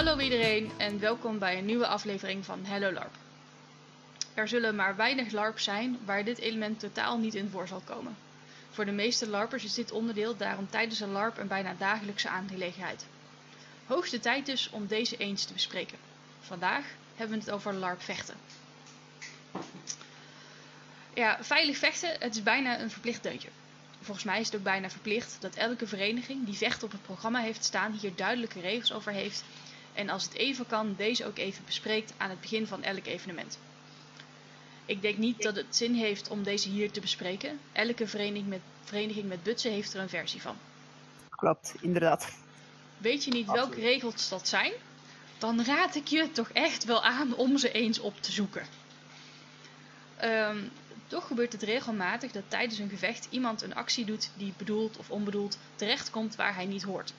Hallo iedereen en welkom bij een nieuwe aflevering van Hello LARP. Er zullen maar weinig LARPs zijn waar dit element totaal niet in voor zal komen. Voor de meeste LARPers is dit onderdeel daarom tijdens een LARP een bijna dagelijkse aangelegenheid. Hoogste tijd dus om deze eens te bespreken. Vandaag hebben we het over LARP vechten. Ja, veilig vechten, het is bijna een verplicht deuntje. Volgens mij is het ook bijna verplicht dat elke vereniging die vecht op het programma heeft staan hier duidelijke regels over heeft en als het even kan deze ook even bespreekt aan het begin van elk evenement. Ik denk niet dat het zin heeft om deze hier te bespreken. Elke vereniging met, vereniging met butsen heeft er een versie van. Klopt, inderdaad. Weet je niet welke regels dat zijn? Dan raad ik je toch echt wel aan om ze eens op te zoeken. Ehm, toch gebeurt het regelmatig dat tijdens een gevecht iemand een actie doet die bedoeld of onbedoeld terechtkomt waar hij niet hoort.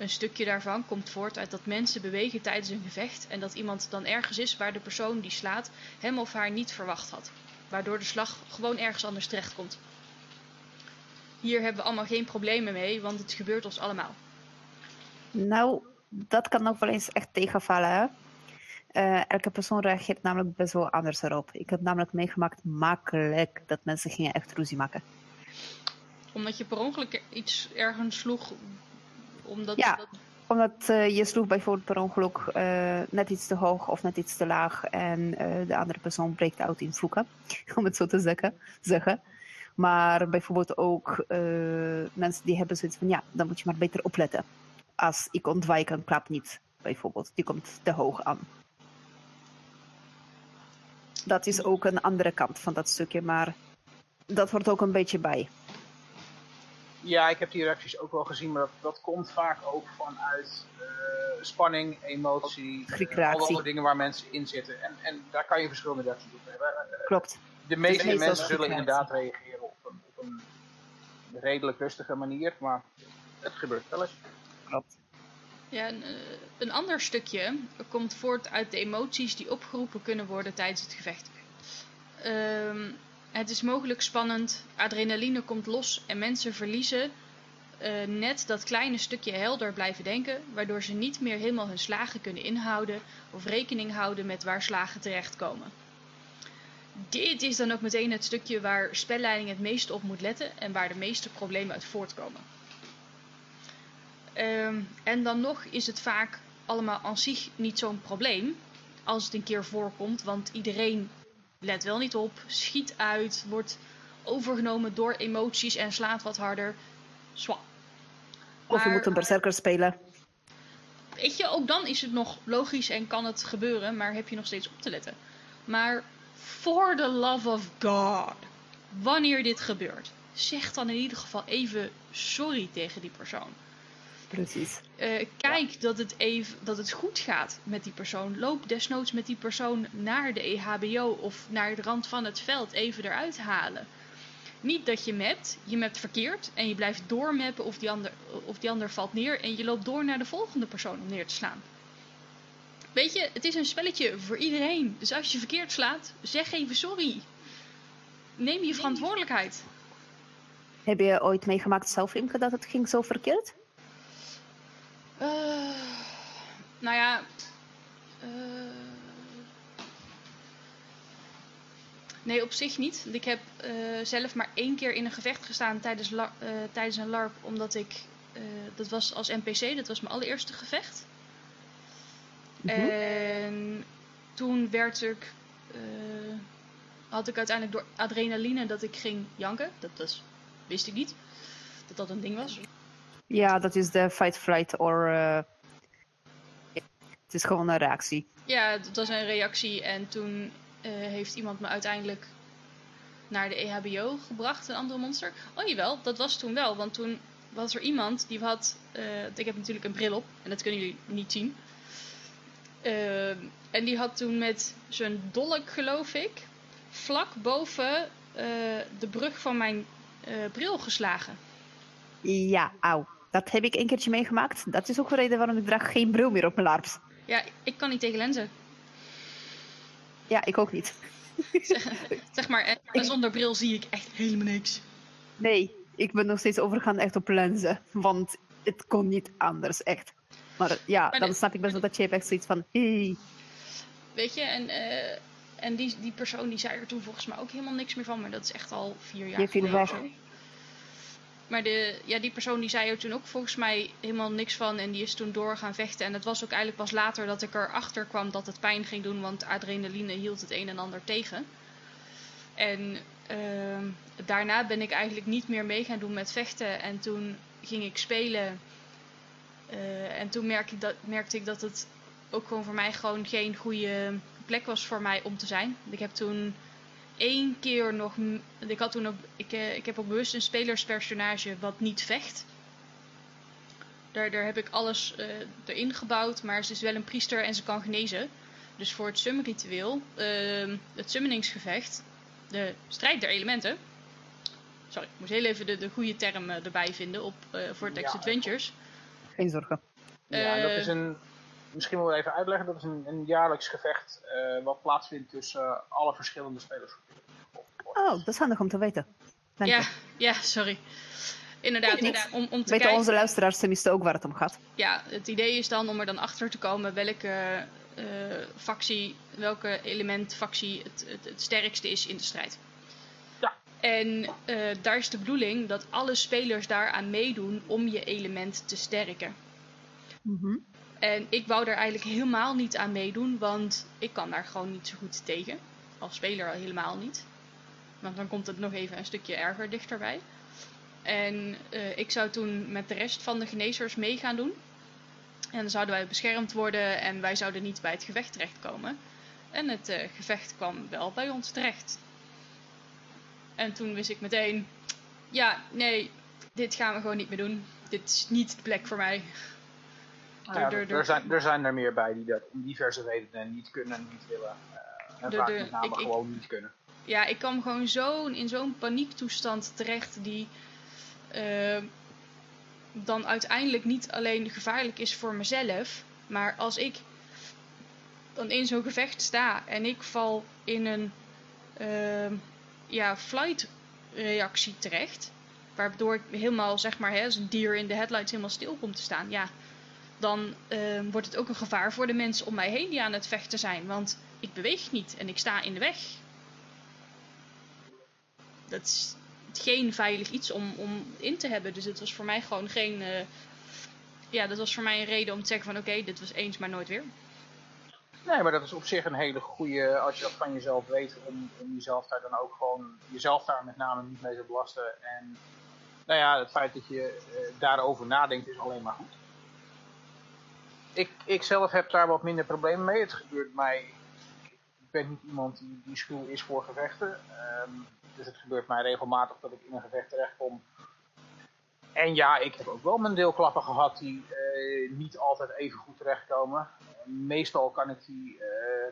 Een stukje daarvan komt voort uit dat mensen bewegen tijdens een gevecht en dat iemand dan ergens is waar de persoon die slaat hem of haar niet verwacht had, waardoor de slag gewoon ergens anders terechtkomt. Hier hebben we allemaal geen problemen mee, want het gebeurt ons allemaal. Nou, dat kan ook wel eens echt tegenvallen. Hè? Uh, elke persoon reageert namelijk best wel anders erop. Ik heb namelijk meegemaakt makkelijk dat mensen gingen echt ruzie maken. Omdat je per ongeluk iets ergens sloeg omdat ja, omdat uh, je sloeg bijvoorbeeld per ongeluk uh, net iets te hoog of net iets te laag en uh, de andere persoon breekt uit in vloeken, om het zo te zeggen. zeggen. Maar bijvoorbeeld ook mensen die hebben zoiets van ja, dan moet je maar beter opletten. Als ik ontwijk een klap niet, bijvoorbeeld, die komt te hoog aan. Dat is ook een andere kant van dat stukje, maar dat hoort ook een beetje bij. Ja, ik heb die reacties ook wel gezien, maar dat, dat komt vaak ook vanuit uh, spanning, emotie, uh, alle dingen waar mensen in zitten. En, en daar kan je verschillende reacties op hebben. Uh, Klopt. De meeste de mensen zullen inderdaad reageren op een, op een, redelijk rustige manier, maar het gebeurt wel eens. Klopt. Ja, een, een ander stukje komt voort uit de emoties die opgeroepen kunnen worden tijdens het gevecht. Um, het is mogelijk spannend, adrenaline komt los en mensen verliezen uh, net dat kleine stukje helder blijven denken, waardoor ze niet meer helemaal hun slagen kunnen inhouden of rekening houden met waar slagen terechtkomen. Dit is dan ook meteen het stukje waar spelleiding het meeste op moet letten en waar de meeste problemen uit voortkomen. Um, en dan nog is het vaak allemaal aan zich niet zo'n probleem als het een keer voorkomt, want iedereen let wel niet op, schiet uit, wordt overgenomen door emoties en slaat wat harder. Zwa. Of je moet een berserker spelen. Weet je, ook dan is het nog logisch en kan het gebeuren, maar heb je nog steeds op te letten. Maar for the love of God, wanneer dit gebeurt, zeg dan in ieder geval even sorry tegen die persoon. Precies. Uh, kijk dat, het even, dat het goed gaat met die persoon. Loop desnoods met die persoon naar de EHBO of naar de rand van het veld even eruit halen. Niet dat je mapt, je mapt verkeerd en je blijft doormappen of die, ander, of die ander valt neer en je loopt door naar de volgende persoon om neer te slaan. Weet je, het is een spelletje voor iedereen. Dus als je verkeerd slaat, zeg even sorry. Neem je verantwoordelijkheid. Heb je ooit meegemaakt zelf, Imke, dat het ging zo verkeerd? Uh, nou ja. Uh, nee, op zich niet. Ik heb uh, zelf maar één keer in een gevecht gestaan tijdens, tijdens een LARP. Omdat ik. dat was als NPC, dat was mijn allereerste gevecht. Mm -hmm. En toen werd ik. had ik uiteindelijk door adrenaline dat ik ging janken. Dat, dat wist ik niet. Dat dat een ding was. Ja, dat is de fight, flight or. Uh... Het is gewoon een reactie. Ja, dat was een reactie. En toen uh, heeft iemand me uiteindelijk naar de EHBO gebracht, een andere monster. Oh jawel, dat was toen wel. Want toen was er iemand die had. Uh, ik heb natuurlijk een bril op en dat kunnen jullie niet zien. en die had toen met zijn dolk, geloof ik, vlak boven de brug van mijn bril geslagen. Ja, auw. Dat heb ik een keertje meegemaakt. Dat is ook de reden waarom ik draag geen bril meer op mijn larps. Ja, ik kan niet tegen lenzen. Ja, ik ook niet. Zeg, zeg maar, zonder bril zie ik echt helemaal niks. Nee, ik ben nog steeds overgegaan echt op lenzen. Want het kon niet anders, echt. Maar ja, dan snap ik best wel dat Chapek zoiets van... Hey. Weet je, en, uh, en die, die persoon die zei er toen volgens mij ook helemaal niks meer van. Maar dat is echt al vier jaar geleden. Maar de, ja, die persoon die zei er toen ook volgens mij helemaal niks van. En die is toen door gaan vechten. En het was ook eigenlijk pas later dat ik erachter kwam dat het pijn ging doen. Want adrenaline hield het een en ander tegen. En uh, daarna ben ik eigenlijk niet meer mee gaan doen met vechten. En toen ging ik spelen. Uh, en toen merkte ik, dat, merkte ik dat het ook gewoon voor mij gewoon geen goede plek was voor mij om te zijn. Ik heb toen één keer nog. Ik, had toen ook, ik, eh, ik heb ook bewust een spelerspersonage wat niet vecht. Daar, daar heb ik alles uh, erin gebouwd, maar ze is wel een priester en ze kan genezen. Dus voor het sumritueel, uh, het summoningsgevecht, de strijd der elementen. Sorry, ik moest heel even de, de goede term uh, erbij vinden op uh, Vortex ja, Adventures. Geen zorgen. Ja, dat is een misschien wel even uitleggen. Dat is een, een jaarlijks gevecht uh, wat plaatsvindt tussen uh, alle verschillende spelers. Oh, dat is handig om te weten. Dank ja, je. ja, sorry. Inderdaad, inderdaad om, om te Weten kijken... onze luisteraars tenminste ook waar het om gaat. Ja, het idee is dan om er dan achter te komen welke uh, factie, welke elementfactie het, het, het sterkste is in de strijd. Ja. En daar is de bedoeling dat alle spelers daaraan meedoen om je element te sterken. Mm en ik wou daar eigenlijk helemaal niet aan meedoen, want ik kan daar gewoon niet zo goed tegen. Als speler al helemaal niet. Want dan komt het nog even een stukje erger dichterbij. En uh, ik zou toen met de rest van de genezers mee gaan doen. En dan zouden wij beschermd worden en wij zouden niet bij het gevecht terechtkomen. En het uh, gevecht kwam wel bij ons terecht. En toen wist ik meteen: ja, nee, dit gaan we gewoon niet meer doen. Dit is niet de plek voor mij. Ja, er, zijn, er zijn er meer bij die dat om diverse redenen niet kunnen en niet willen. Uh, en vaak met name ik, gewoon niet kunnen. Ja, ik kwam gewoon zo in zo'n paniektoestand terecht die uh, dan uiteindelijk niet alleen gevaarlijk is voor mezelf, maar als ik dan in zo'n gevecht sta en ik val in een uh, ja, flight reactie terecht, waardoor ik helemaal zeg maar hè, als een dier in de headlights helemaal stil komt te staan, ja, dan uh, wordt het ook een gevaar voor de mensen om mij heen die aan het vechten zijn. Want ik beweeg niet en ik sta in de weg. Dat is geen veilig iets om, om in te hebben. Dus het was voor mij gewoon geen. Uh, ja, dat was voor mij een reden om te zeggen van oké, dit was eens, maar nooit weer. Nee, maar dat is op zich een hele goede, als je dat van jezelf weet, om, om jezelf daar dan ook gewoon, jezelf daar met name niet mee te belasten. En nou ja, het feit dat je uh, daarover nadenkt is alleen maar goed ik, ik zelf heb daar wat minder problemen mee. Het gebeurt mij. Ik ben niet iemand die, die schuw is voor gevechten. Um, dus het gebeurt mij regelmatig dat ik in een gevecht terechtkom. En ja, ik heb ook wel mijn deelklappen gehad die uh, niet altijd even goed terechtkomen. Meestal kan ik die uh,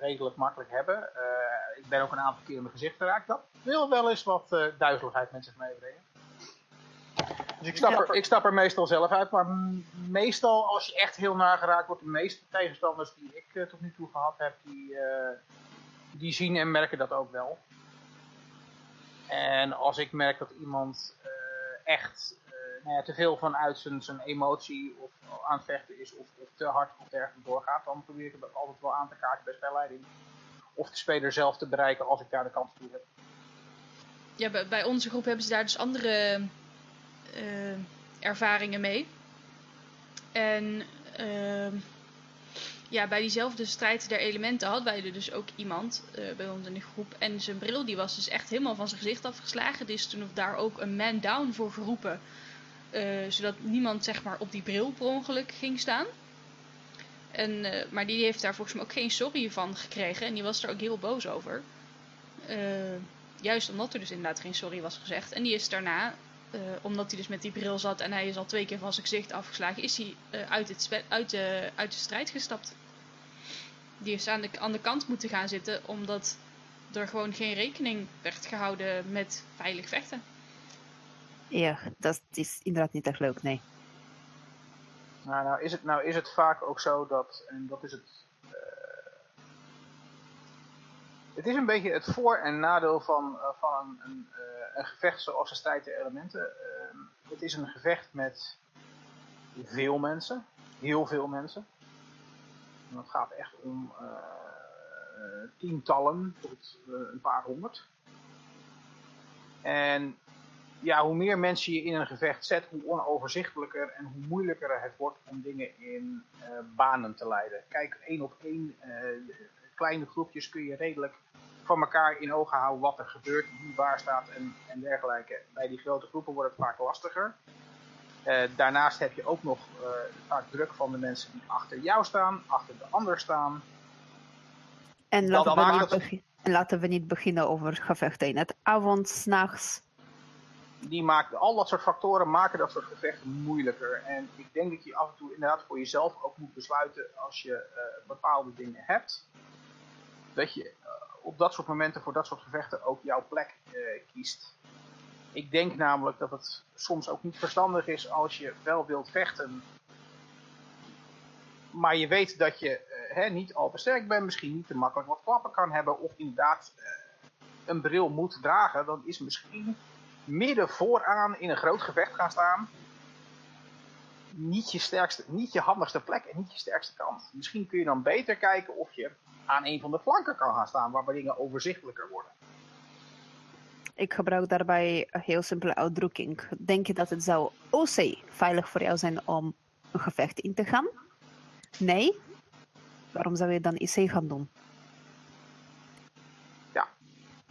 redelijk makkelijk hebben. Uh, ik ben ook een aantal keer in mijn gezicht geraakt. Dat wil wel eens wat duizeligheid met zich meebrengen. Dus ik stap, er, ik stap er meestal zelf uit, maar meestal als je echt heel nageraakt wordt, de meeste tegenstanders die ik tot nu toe gehad heb, die, die zien en merken dat ook wel. En als ik merk dat iemand uh, echt nou ja, te veel vanuit zijn, zijn emotie of aan het vechten is, of, of te hard of dergelijke doorgaat, dan probeer ik het altijd wel aan te kaarten bij spelleiding. Of de speler zelf te bereiken als ik daar de kans toe heb. Ja, bij, bij onze groep hebben ze daar dus andere uh, ervaringen mee. En uh, ja, bij diezelfde strijd der elementen hadden wij er dus ook iemand uh, bij ons in de groep. En zijn bril die was dus echt helemaal van zijn gezicht afgeslagen. Is toen daar ook een man down voor geroepen. Uh, zodat niemand zeg maar op die bril per ongeluk ging staan. En, uh, maar die heeft daar volgens mij ook geen sorry van gekregen. En die was er ook heel boos over. juist omdat er dus inderdaad geen sorry was gezegd. En die is daarna uh, omdat hij dus met die bril zat en hij is al twee keer van zijn gezicht afgeslagen, is hij uh, uit, het uit, de, uit de strijd gestapt. Die is aan de, aan de kant moeten gaan zitten omdat er gewoon geen rekening werd gehouden met veilig vechten. Ja, dat is inderdaad niet echt leuk, nee. Nou, nou, is, het, nou is het vaak ook zo dat, en dat is het het is een beetje het voor- en nadeel van, uh, van een, een, uh, een, gevecht zoals de strijd der elementen. Uh, het is een gevecht met veel mensen. heel veel mensen. En dat gaat echt om tientallen tot een paar honderd. En ja, hoe meer mensen je in een gevecht zet, hoe onoverzichtelijker en hoe moeilijker het wordt om dingen in banen te leiden. Kijk, één op één, kleine groepjes kun je redelijk van elkaar in ogen houden wat er gebeurt, wie waar staat en, en dergelijke. Bij die grote groepen wordt het vaak lastiger. Uh, daarnaast heb je ook nog uh, vaak druk van de mensen die achter jou staan, achter de ander staan. En laten, we niet, en laten we niet beginnen over gevechten in het avond, s'nachts. Die maakt, al dat soort factoren maken dat soort gevechten moeilijker. En ik denk dat je af en toe inderdaad voor jezelf ook moet besluiten als je uh, bepaalde dingen hebt. Dat je op dat soort momenten voor dat soort gevechten ook jouw plek uh, kiest. Ik denk namelijk dat het soms ook niet verstandig is als je wel wilt vechten, maar je weet dat je uh, hè, niet al te sterk bent, misschien niet te makkelijk wat klappen kan hebben, of inderdaad uh, een bril moet dragen, dan is misschien midden vooraan in een groot gevecht gaan staan niet je, sterkste, niet je handigste plek en niet je sterkste kant. Misschien kun je dan beter kijken of je aan een van de flanken kan gaan staan, waar dingen overzichtelijker worden. Ik gebruik daarbij een heel simpele uitdrukking. Denk je dat het zou OC veilig voor jou zijn om een gevecht in te gaan? Nee? Waarom zou je dan IC gaan doen? Ja.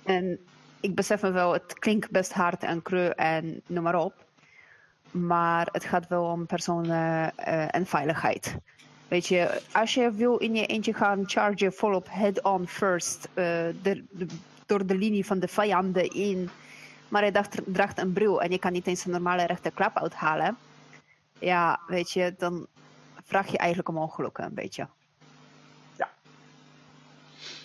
En ik besef me wel, het klinkt best hard en kreu en noem maar op. Maar het gaat wel om personen uh, en veiligheid. Weet je, als je wil in je eentje gaan chargen volop head-on first uh, de, de, door de linie van de vijanden in, maar je draagt een bril en je kan niet eens een normale rechte klap uithalen, ja, weet je, dan vraag je eigenlijk om ongelukken een beetje. Ja.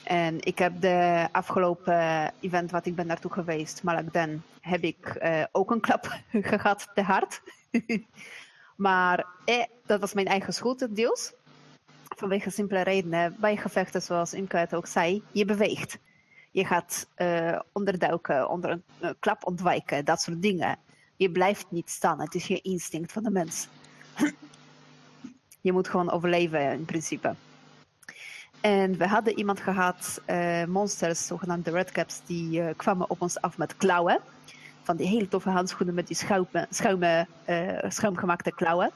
En ik heb de afgelopen event wat ik ben naartoe geweest, Malakden, heb ik uh, ook een klap gehad te hard. Maar eh, dat was mijn eigen schuld, deels. Vanwege simpele redenen. Bij gevechten, zoals Imke ook zei, je beweegt. Je gaat uh, onderduiken, onder een klap ontwijken, dat soort dingen. Je blijft niet staan. Het is je instinct van de mens. je moet gewoon overleven, in principe. En we hadden iemand gehad, uh, monsters, zogenaamde redcaps, die kwamen op ons af met klauwen van die hele toffe handschoenen met die schuime, schuime, uh, schuimgemaakte klauwen.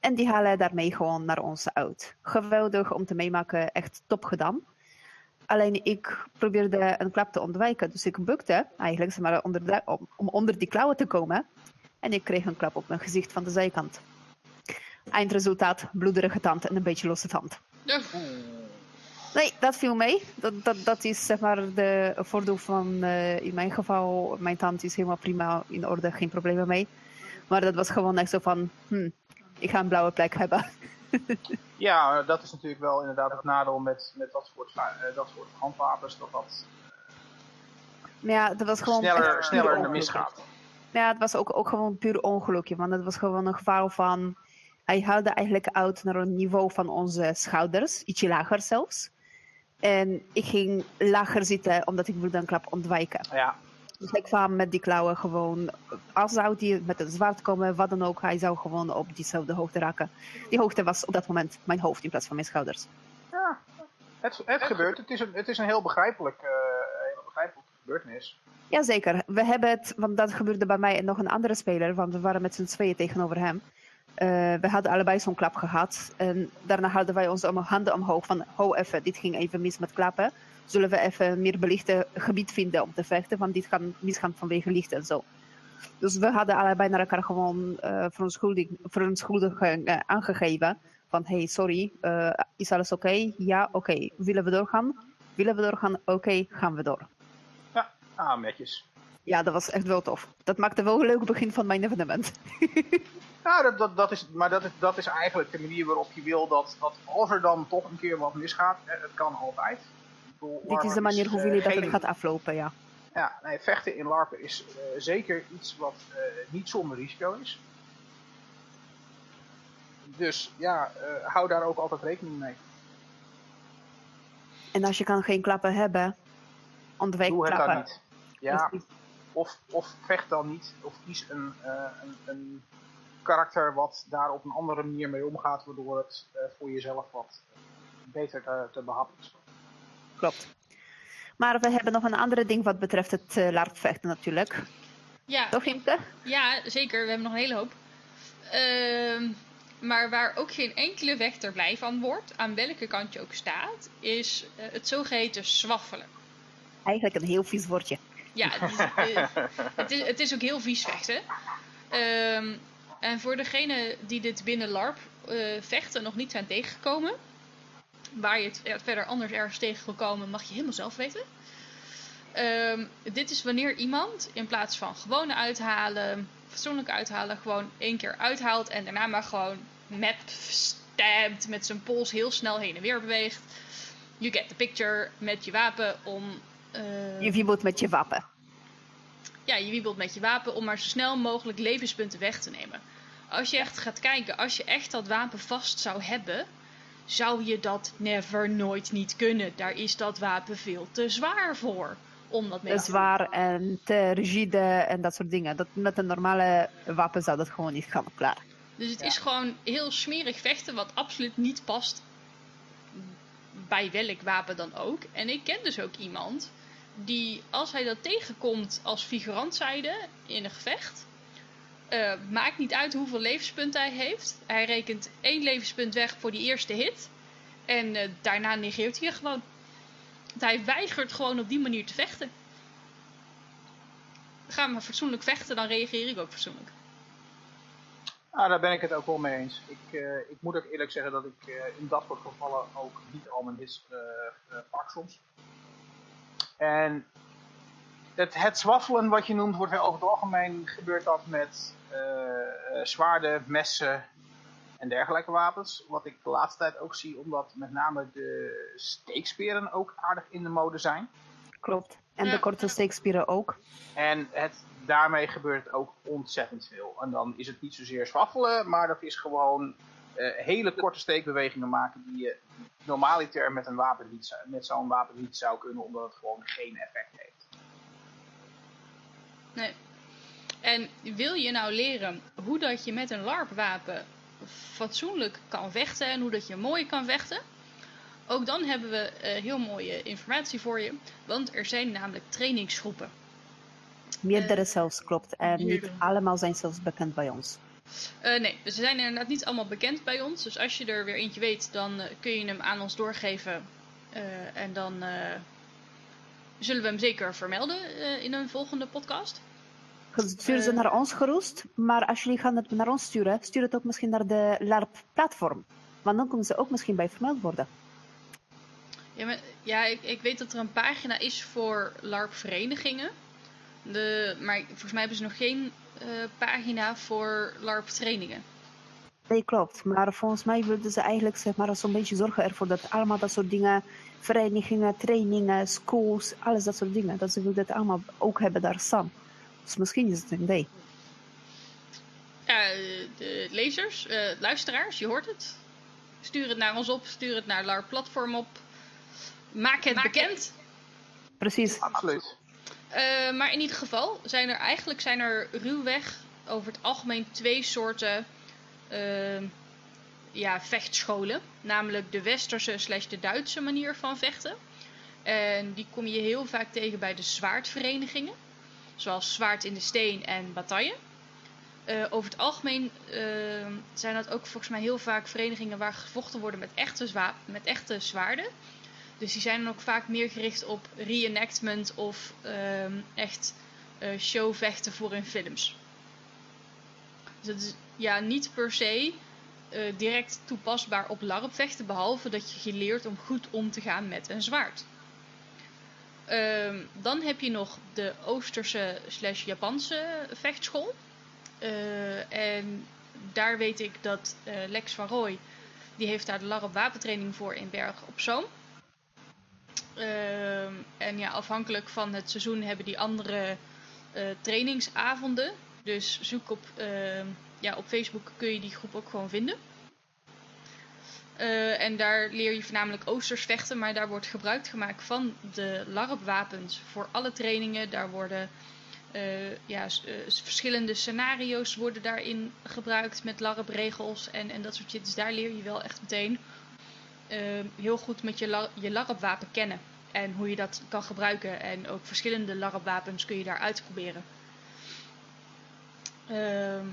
En die halen daarmee gewoon naar ons uit. Geweldig om te meemaken, echt top gedaan. Alleen ik probeerde een klap te ontwijken, dus ik bukte eigenlijk zeg maar, onder de, om, om onder die klauwen te komen. En ik kreeg een klap op mijn gezicht van de zijkant. Eindresultaat, bloederige tand en een beetje losse tand. Nee, dat viel mee. Dat, dat, dat is zeg maar de voordeel van, uh, in mijn geval, mijn tand is helemaal prima in orde, geen problemen mee. Maar dat was gewoon echt zo van, hm, ik ga een blauwe plek hebben. ja, dat is natuurlijk wel inderdaad het nadeel met, met dat, soort, uh, dat soort handwapens, dat dat ja, dat was gewoon sneller, sneller in de misgaat. Ja, het was ook, ook gewoon puur ongelukje, want het was gewoon een geval van, hij haalde eigenlijk uit naar een niveau van onze schouders, ietsje lager zelfs. En ik ging lager zitten omdat ik wilde een klap ontwijken. Ja. Dus ik kwam met die klauwen gewoon, als zou die met een zwaard komen, wat dan ook, hij zou gewoon op diezelfde hoogte raken. Die hoogte was op dat moment mijn hoofd in plaats van mijn schouders. Ja, het, het gebeurt. Het is een, het is een heel begrijpelijk, uh, heel begrijpelijke gebeurtenis. Jazeker. We hebben het, want dat gebeurde bij mij en nog een andere speler, want we waren met z'n tweeën tegenover hem. Uh, we hadden allebei zo'n klap gehad. En daarna hadden wij onze handen omhoog van, ho even, dit ging even mis met klappen. Zullen we even meer belichte gebied vinden om te vechten, want dit kan misgaan vanwege licht en zo. Dus we hadden allebei naar elkaar gewoon uh, verontschuldiging, verontschuldiging uh, aangegeven. Van, hey, sorry, uh, is alles oké? Okay? Ja, oké. Okay. Willen we doorgaan? Willen we doorgaan? Oké, okay, gaan we door. Ja, ah, netjes. Ja, dat was echt wel tof. Dat maakte wel een leuk begin van mijn evenement. Ja, dat, dat, dat is, maar dat is, dat is eigenlijk de manier waarop je wil dat, dat als er dan toch een keer wat misgaat, het kan altijd. Bedoel, Dit is de manier hoe jullie dat het gaat aflopen, ja. Ja, nee, vechten in LARPen is uh, zeker iets wat uh, niet zonder risico is. Dus ja, hou daar ook altijd rekening mee. En als je kan geen klappen hebben, ontwijk Doe klappen. het dan niet. Ja, of, of vecht dan niet, of kies een, een, een karakter wat daar op een andere manier mee omgaat, waardoor het voor jezelf wat beter te, te behappen is. Klopt. Maar we hebben nog een andere ding wat betreft het uh, larpvechten natuurlijk. Ja. Toch, Imke? Ja, zeker. We hebben nog een hele hoop. Ehm, maar waar ook geen enkele vechter blij van wordt, aan welke kant je ook staat, is uh, het zogeheten zwaffelen. Eigenlijk een heel vies woordje. Ja, het is, het is, het is ook heel vies vechten. Um, en voor degene die dit binnen LARP vechten nog niet zijn tegengekomen, waar je het verder anders ergens tegen wil komen, mag je helemaal zelf weten. Um, dit is wanneer iemand in plaats van gewone uithalen, fatsoenlijk uithalen, gewoon één keer uithaalt en daarna maar gewoon met stabbed, met zijn pols heel snel heen en weer beweegt. You get the picture met je wapen om. Uh, je wiebelt met je wapen. Ja, je wiebelt met je wapen om maar zo snel mogelijk levenspunten weg te nemen. Als je echt gaat kijken, als je echt dat wapen vast zou hebben, zou je dat never nooit niet kunnen. Daar is dat wapen veel te zwaar voor. Om dat mee te zwaar en te rigide en dat soort dingen. Dat, met een normale wapen zou dat gewoon niet gaan, klaar. Dus het is gewoon heel smerig vechten wat absoluut niet past bij welk wapen dan ook. En ik ken dus ook iemand die als hij dat tegenkomt als figurant zijde in een gevecht uh, maakt niet uit hoeveel levenspunten hij heeft. Hij rekent één levenspunt weg voor die eerste hit. En uh, daarna negeert hij gewoon. hij weigert gewoon op die manier te vechten. Ga maar fatsoenlijk vechten, dan reageer ik ook fatsoenlijk. Ah, daar ben ik het ook wel mee eens. Ik, uh, ik moet ook eerlijk zeggen dat ik in dat soort gevallen ook niet al mijn hits pak soms. En het, het zwaffelen wat je noemt, wordt over het algemeen gebeurt dat met zwaarden, messen en dergelijke wapens. Wat ik de laatste tijd ook zie, omdat met name de steeksperen ook aardig in de mode zijn. Klopt. En de korte steekspieren ook. En het, daarmee gebeurt ook ontzettend veel. En dan is het niet zozeer zwaffelen, maar dat is gewoon uh, hele korte steekbewegingen maken die je normaliter met een wapen niet, met zo'n wapen niet zou kunnen, omdat het gewoon geen effect heeft. Nee. En wil je nou leren hoe dat je met een LARP-wapen fatsoenlijk kan vechten en hoe dat je mooi kan vechten? Ook dan hebben we uh, heel mooie informatie voor je, want er zijn namelijk trainingsgroepen. Meerdere uh, zelfs, klopt. En niet allemaal zijn zelfs bekend bij ons. Uh, nee, ze zijn inderdaad niet allemaal bekend bij ons. Dus als je er weer eentje weet, dan kun je hem aan ons doorgeven. en dan zullen we hem zeker vermelden in een volgende podcast. Stuur ze naar ons gerust, maar als jullie gaan het naar ons sturen, stuur het ook misschien naar de LARP-platform. Want dan kunnen ze ook misschien bij vermeld worden. Ja, maar, ja ik, ik weet dat er een pagina is voor LARP-verenigingen. Maar volgens mij hebben ze nog geen uh, pagina voor LARP-trainingen. Nee, klopt. Maar volgens mij wilden ze eigenlijk zeg maar, zo'n beetje zorgen ervoor dat allemaal dat soort dingen, verenigingen, trainingen, schools, alles dat soort dingen, dat ze wilden het allemaal ook hebben daar staan. Dus misschien is het een idee. Ja, de lezers, uh, luisteraars, je hoort het. Stuur het naar ons op, stuur het naar LAR Platform op. Maak het bekend. Precies. Absoluut. Uh, maar in ieder geval zijn er eigenlijk zijn er ruwweg over het algemeen twee soorten uh, ja, vechtscholen. Namelijk de westerse slash de Duitse manier van vechten. En die kom je heel vaak tegen bij de zwaardverenigingen zoals Zwaard in de Steen en Bataille. Uh, over het algemeen uh, zijn dat ook volgens mij heel vaak verenigingen waar gevochten worden met echte, met echte zwaarden. Dus die zijn dan ook vaak meer gericht op reenactment of uh, echt showvechten voor in films. Dus dat is ja, niet per se direct toepasbaar op larpvechten, behalve dat je geleerd om goed om te gaan met een zwaard. Um, dan heb je nog de Oosterse slash Japanse vechtschool. Uh, en daar weet ik dat uh, Lex van Rooij, die heeft daar de LARP wapentraining voor in Berg op Zoom. Uh, en ja, afhankelijk van het seizoen hebben die andere uh, trainingsavonden. Dus zoek op, ja, op Facebook kun je die groep ook gewoon vinden. Uh, en daar leer je voornamelijk oosters vechten, maar daar wordt gebruik gemaakt van de LARP-wapens voor alle trainingen. Daar worden ja, verschillende scenario's worden daarin gebruikt met LARP-regels en, en dat soort shit. Dus daar leer je wel echt meteen heel goed met je, je LARP-wapen kennen. En hoe je dat kan gebruiken. En ook verschillende LARP-wapens kun je daar uitproberen. Ehm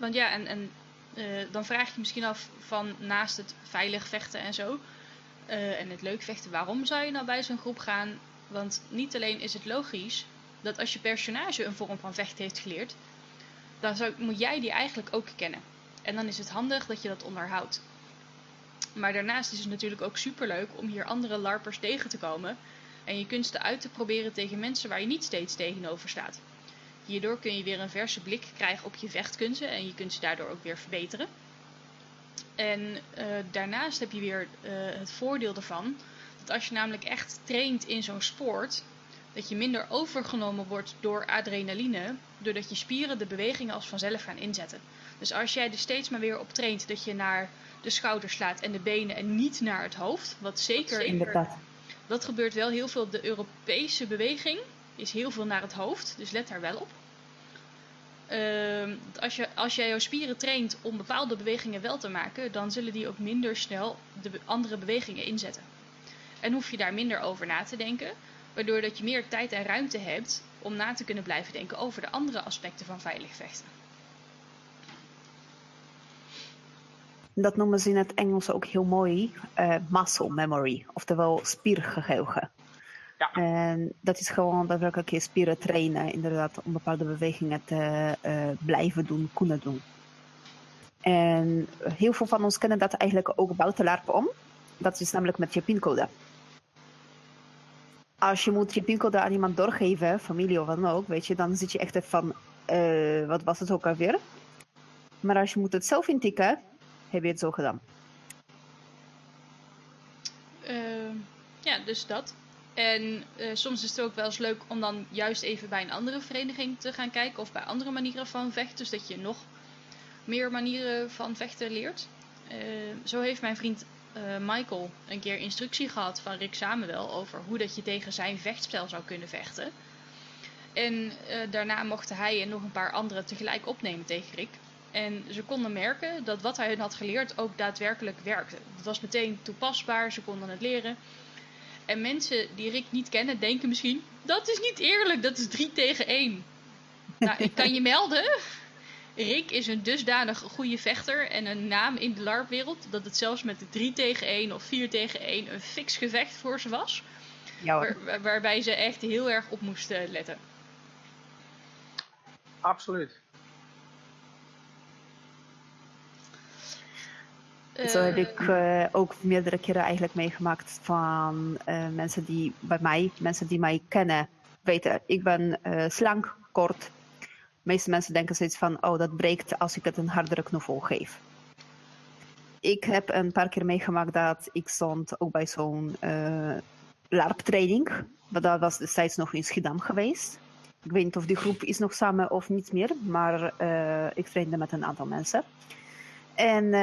want ja, en, en dan vraag je misschien af van naast het veilig vechten en zo. Uh, en het leuk vechten, waarom zou je nou bij zo'n groep gaan? Want niet alleen is het logisch dat als je personage een vorm van vechten heeft geleerd, dan zou, moet jij die eigenlijk ook kennen. En dan is het handig dat je dat onderhoudt. Maar daarnaast is het natuurlijk ook superleuk om hier andere larpers tegen te komen en je kunsten uit te proberen tegen mensen waar je niet steeds tegenover staat. Hierdoor kun je weer een verse blik krijgen op je vechtkunsten en je kunt ze daardoor ook weer verbeteren. En uh, daarnaast heb je weer uh, het voordeel ervan dat als je namelijk echt traint in zo'n sport, dat je minder overgenomen wordt door adrenaline, doordat je spieren de bewegingen als vanzelf gaan inzetten. Dus als jij er steeds maar weer op traint dat je naar de schouders slaat en de benen en niet naar het hoofd, wat zeker... Inderdaad. Dat gebeurt wel heel veel. De Europese beweging is heel veel naar het hoofd, dus let daar wel op. Uh, als, je, als jij jouw spieren traint om bepaalde bewegingen wel te maken, dan zullen die ook minder snel de andere bewegingen inzetten. En hoef je daar minder over na te denken, waardoor dat je meer tijd en ruimte hebt om na te kunnen blijven denken over de andere aspecten van veilig vechten. Dat noemen ze in het Engels ook heel mooi uh, muscle memory, oftewel spiergeheugen. Ja. En dat is gewoon daadwerkelijk je spieren trainen, inderdaad, om bepaalde bewegingen te uh, blijven doen, kunnen doen. En heel veel van ons kennen dat eigenlijk ook buiten LARP om. Dat is namelijk met je pincode. Als je moet je pincode aan iemand doorgeven, familie of wat dan ook, weet je, dan zit je echt even van, uh, wat was het ook alweer? Maar als je moet het zelf intikken, heb je het zo gedaan. Uh, ja, dus dat. En uh, soms is het ook wel eens leuk om dan juist even bij een andere vereniging te gaan kijken of bij andere manieren van vechten. Dus dat je nog meer manieren van vechten leert. Uh, zo heeft mijn vriend uh, Michael een keer instructie gehad van Rick Samuel over hoe dat je tegen zijn vechtspel zou kunnen vechten. En daarna mochten hij en nog een paar anderen tegelijk opnemen tegen Rick. En ze konden merken dat wat hij hun had geleerd ook daadwerkelijk werkte. Het was meteen toepasbaar, ze konden het leren. En mensen die Rick niet kennen, denken misschien: dat is niet eerlijk, dat is 3 tegen 1. nou, ik kan je melden. Rick is een dusdanig goede vechter en een naam in de LARP-wereld dat het zelfs met de 3 tegen 1 of 4 tegen 1 een fix gevecht voor ze was. Ja, waar, waarbij ze echt heel erg op moesten letten. Absoluut. Zo heb ik uh, ook meerdere keren eigenlijk meegemaakt van uh, mensen die bij mij, mensen die mij kennen, weten, ik ben uh, slank, kort. De meeste mensen denken zoiets van, oh dat breekt als ik het een hardere knuffel geef. Ik heb een paar keer meegemaakt dat ik stond ook bij zo'n LARP-training. Maar dat was destijds nog in Schiedam geweest. Ik weet niet of die groep is nog samen of niet meer, maar ik trainde met een aantal mensen. En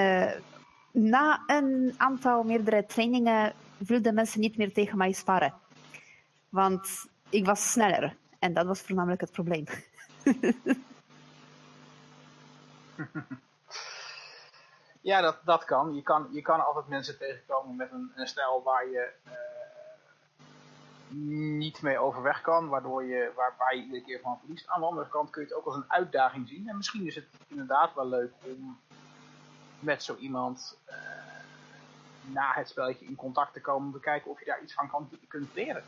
na een aantal meerdere trainingen wilden mensen niet meer tegen mij sparen. Want ik was sneller. En dat was voornamelijk het probleem. ja, dat, dat kan. Je, kan. je kan altijd mensen tegenkomen met een, een stijl waar je uh, niet mee overweg kan. Waardoor je, waar, waar je iedere keer van verliest. Aan de andere kant kun je het ook als een uitdaging zien. En misschien is het inderdaad wel leuk om met zo iemand uh, na het spelletje in contact te komen om te kijken of je daar iets van kan, kunt leren.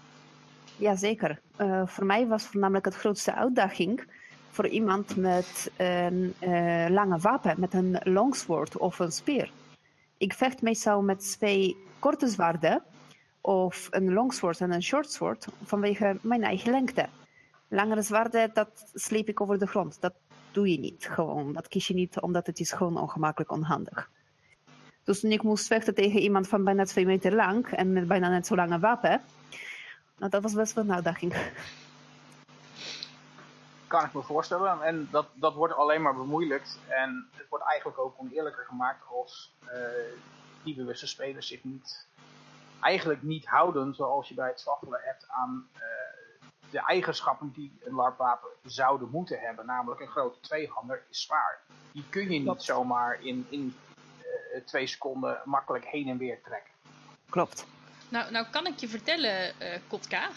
Jazeker. Uh, voor mij was voornamelijk het grootste uitdaging voor iemand met een uh, lange wapen, met een longsword of een speer. Ik vecht meestal met twee korte zwaarden of een longsword en een shortsword vanwege mijn eigen lengte. Langere zwaarden, dat sleep ik over de grond. Dat doe je niet gewoon. Dat kies je niet omdat het is gewoon ongemakkelijk onhandig. Dus ik moest vechten tegen iemand van bijna twee meter lang en met bijna net zo lange wapen, nou, dat was best wel een uitdaging. Kan ik me voorstellen. En dat, dat wordt alleen maar bemoeilijkt. En het wordt eigenlijk ook oneerlijker gemaakt als uh, die bewuste spelers zich niet, eigenlijk niet houden zoals je bij het zwaffelen hebt aan uh, de eigenschappen die een LARP-wapen zouden moeten hebben, namelijk een grote tweehander, is zwaar. Die kun je niet zomaar in, in uh, twee seconden makkelijk heen en weer trekken. Klopt. Nou, nou kan ik je vertellen, uh, Kotka,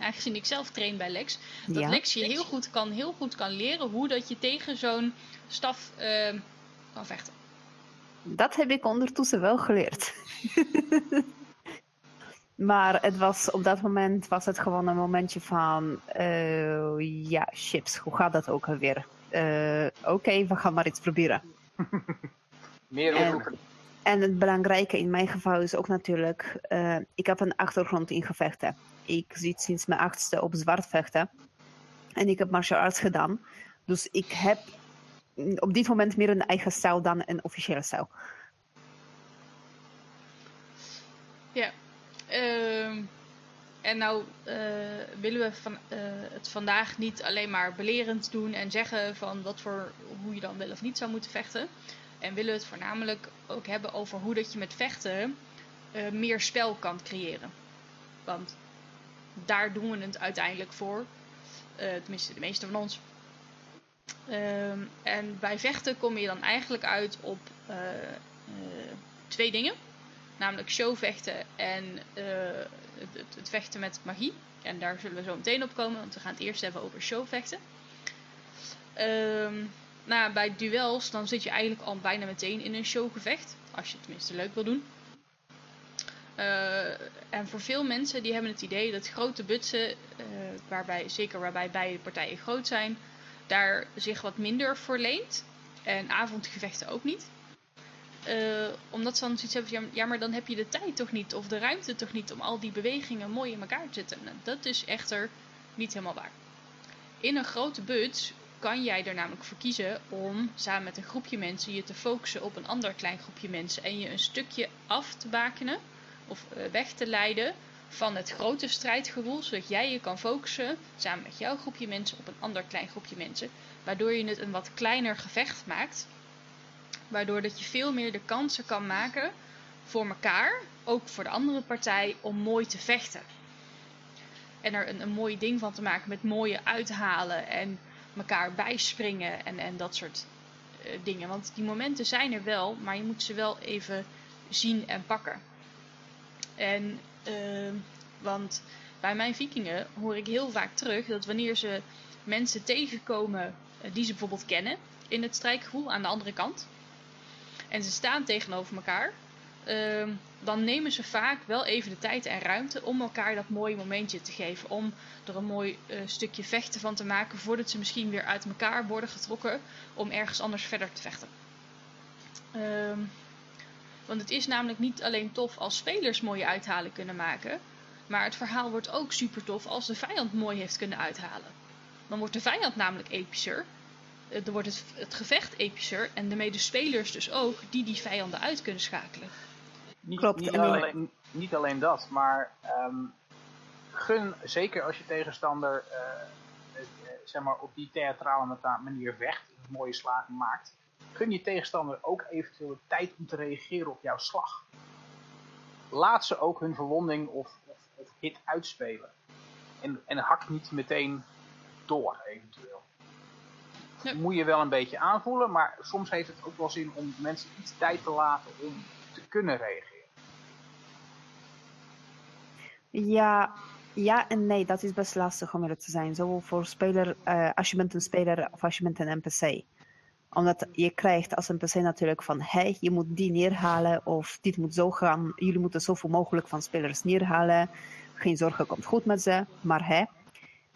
aangezien ik zelf train bij Lex, dat Lex je heel goed kan, heel goed kan leren hoe dat je tegen zo'n staf uh, kan vechten. Dat heb ik ondertussen wel geleerd. maar het was, op dat moment was het gewoon een momentje van, uh, ja, chips, hoe gaat dat ook alweer? Uh, Oké, we gaan maar iets proberen. Meer en, en het belangrijke in mijn geval is ook natuurlijk, uh, ik heb een achtergrond in gevechten. Ik zit sinds mijn achtste op zwart vechten. En ik heb martial arts gedaan. Dus ik heb op dit moment meer een eigen stijl dan een officiële stijl. Ja. Uh, en nou uh, willen we van, uh, het vandaag niet alleen maar belerend doen en zeggen van wat voor, hoe je dan wel of niet zou moeten vechten. En willen we het voornamelijk ook hebben over hoe dat je met vechten uh, meer spel kan creëren. Want daar doen we het uiteindelijk voor. tenminste, de meeste van ons. Um, en bij vechten kom je dan eigenlijk uit op twee dingen. Namelijk showvechten en uh, het, het, vechten met magie. En daar zullen we zo meteen op komen, want we gaan het eerst hebben over showvechten. Um, nou, bij duels dan zit je eigenlijk al bijna meteen in een showgevecht. Als je het tenminste leuk wil doen. en voor veel mensen die hebben het idee dat grote butsen, waarbij, zeker waarbij beide partijen groot zijn, daar zich wat minder voor leent. En avondgevechten ook niet. Uh, omdat ze dan zoiets hebben van, ja maar dan heb je de tijd toch niet of de ruimte toch niet om al die bewegingen mooi in elkaar te zetten. Nou, dat is echter niet helemaal waar. In een grote buts kan jij er namelijk voor kiezen om samen met een groepje mensen je te focussen op een ander klein groepje mensen en je een stukje af te bakenen of uh, weg te leiden van het grote strijdgevoel, zodat jij je kan focussen samen met jouw groepje mensen op een ander klein groepje mensen, waardoor je het een wat kleiner gevecht maakt, waardoor dat je veel meer de kansen kan maken voor elkaar, ook voor de andere partij, om mooi te vechten. En er een, een mooi ding van te maken met mooie uithalen en elkaar bijspringen en, en dat soort uh, dingen. Want die momenten zijn er wel, maar je moet ze wel even zien en pakken. En uh, want bij mijn vikingen hoor ik heel vaak terug dat wanneer ze mensen tegenkomen uh, die ze bijvoorbeeld kennen in het strijkgevoel aan de andere kant. En ze staan tegenover elkaar. Uh, dan nemen ze vaak wel even de tijd en ruimte om elkaar dat mooie momentje te geven. Om er een mooi uh, stukje vechten van te maken voordat ze misschien weer uit elkaar worden getrokken om ergens anders verder te vechten. Uh, want het is namelijk niet alleen tof als spelers mooie uithalen kunnen maken. Maar het verhaal wordt ook super tof als de vijand mooi heeft kunnen uithalen. Dan wordt de vijand namelijk epischer. Eh, dan wordt het, het gevecht epischer. En de medespelers dus ook, die die vijanden uit kunnen schakelen. Niet, Klopt. Niet, alleen, niet alleen dat, maar um, gun, zeker als je tegenstander uh, zeg maar op die theatrale manier vecht, mooie slagen maakt, gun je tegenstander ook eventueel de tijd om te reageren op jouw slag. Laat ze ook hun verwonding of, of, of hit uitspelen. En, en hak niet meteen door, eventueel. Ja. Moet je wel een beetje aanvoelen, maar soms heeft het ook wel zin om mensen iets tijd te laten om te kunnen reageren. Ja, ja en nee, dat is best lastig om eerlijk te zijn. Zowel voor speler, uh, als je bent een speler of als je bent een NPC omdat je krijgt als een PC natuurlijk van, hey, je moet die neerhalen of dit moet zo gaan. Jullie moeten zoveel mogelijk van spelers neerhalen. Geen zorgen, komt goed met ze. Maar hè,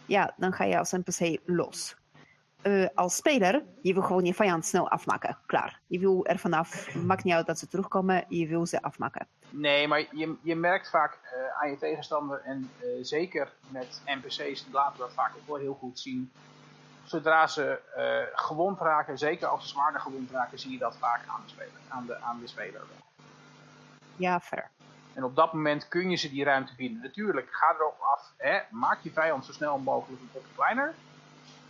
ja, dan ga je als een PC los. Uh, als speler, je wil gewoon je vijand snel afmaken. Klaar. Je wil er vanaf, maakt niet uit dat ze terugkomen, je wil ze afmaken. Nee, maar je, je merkt vaak uh, aan je tegenstander, en uh, zeker met NPC's laten we dat vaak ook wel heel goed zien, zodra ze gewond raken, zeker als ze zwaarder gewond raken, zie je dat vaak aan de speler. Aan de, aan de speler. Ja, fair. En op dat moment kun je ze die ruimte bieden. Natuurlijk, ga erop af. Hè, maak je vijand zo snel mogelijk een kopje kleiner.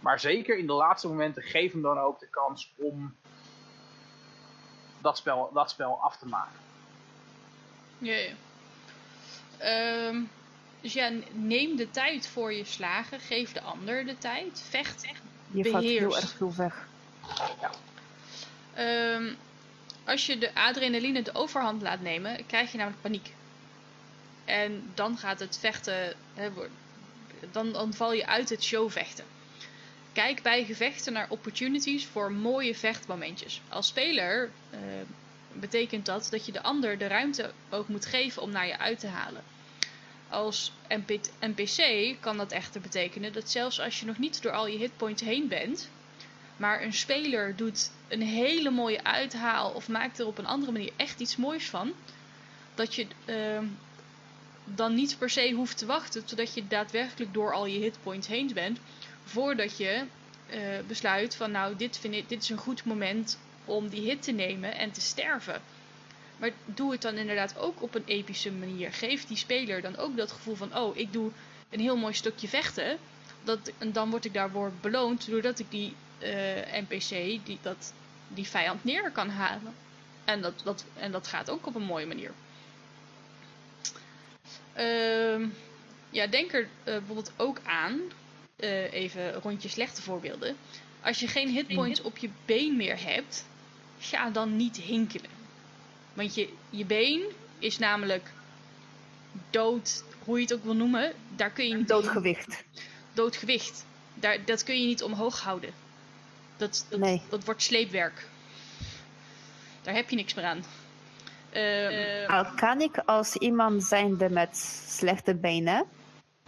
Maar zeker in de laatste momenten geef hem dan ook de kans om dat spel, dat spel af te maken. Ja, ja. Um, Dus ja, neem de tijd voor je slagen. Geef de ander de tijd. Vecht. Je valt heel erg veel weg. Ja. Ehm, als je de adrenaline de overhand laat nemen, krijg je namelijk paniek. En dan gaat het vechten, hè, dan, dan val je uit het showvechten. Kijk bij gevechten naar opportunities voor mooie vechtmomentjes. Als speler uh, betekent dat dat je de ander de ruimte ook moet geven om naar je uit te halen. Als NPC kan dat echter betekenen dat zelfs als je nog niet door al je hitpoints heen bent, maar een speler doet een hele mooie uithaal of maakt er op een andere manier echt iets moois van, dat je uh, dan niet per se hoeft te wachten totdat je daadwerkelijk door al je hitpoints heen bent, voordat je uh, besluit van nou dit, dit is een goed moment om die hit te nemen en te sterven. Maar doe het dan inderdaad ook op een epische manier. Geef die speler dan ook dat gevoel van oh ik doe een heel mooi stukje vechten. Dat, en dan word ik daarvoor beloond doordat ik die uh, NPC, die, dat, die vijand neer kan halen. En dat, dat, en dat gaat ook op een mooie manier. Uh, ja, denk er uh, bijvoorbeeld ook aan, uh, even rondje slechte voorbeelden. Als je geen hitpoints op je been meer hebt, ga dan niet hinkelen. Want je, je been is namelijk dood, hoe je het ook wil noemen. Daar kun je niet Doodgewicht. Doodgewicht. Daar, dat kun je niet omhoog houden. Dat, dat, nee. dat wordt sleepwerk. Daar heb je niks meer aan. Uh, Al kan ik als iemand zijnde met slechte benen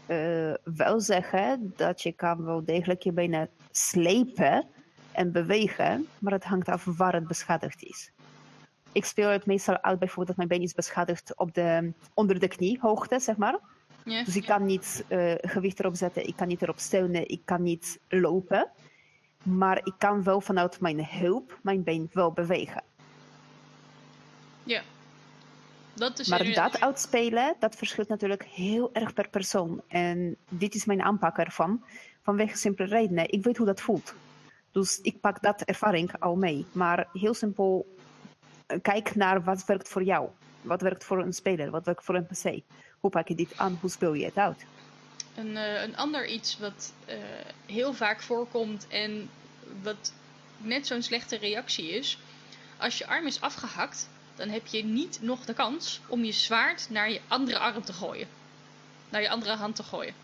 uh, wel zeggen dat je kan wel degelijk je benen slepen en bewegen, maar het hangt af waar het beschadigd is. Ik speel het meestal uit bijvoorbeeld dat mijn been is beschadigd op de, onder de kniehoogte, zeg maar. dus ik kan niet uh, gewicht erop zetten, ik kan niet erop steunen, ik kan niet lopen. Maar ik kan wel vanuit mijn hulp mijn been wel bewegen. Ja. Dat is maar dat uitspelen, dat verschilt natuurlijk heel erg per persoon. En dit is mijn aanpak ervan. Vanwege simpele redenen. Ik weet hoe dat voelt. Dus ik pak dat ervaring al mee. Maar heel simpel, eh, kijk naar wat werkt voor jou. Wat werkt voor een speler? Wat werkt voor een PC? Hoe pak je dit aan? Hoe speel je het uit? Een, uh, een ander iets wat uh, heel vaak voorkomt en wat net zo'n slechte reactie is. Als je arm is afgehakt, dan heb je niet nog de kans om je zwaard naar je andere arm te gooien. Naar je andere hand te gooien.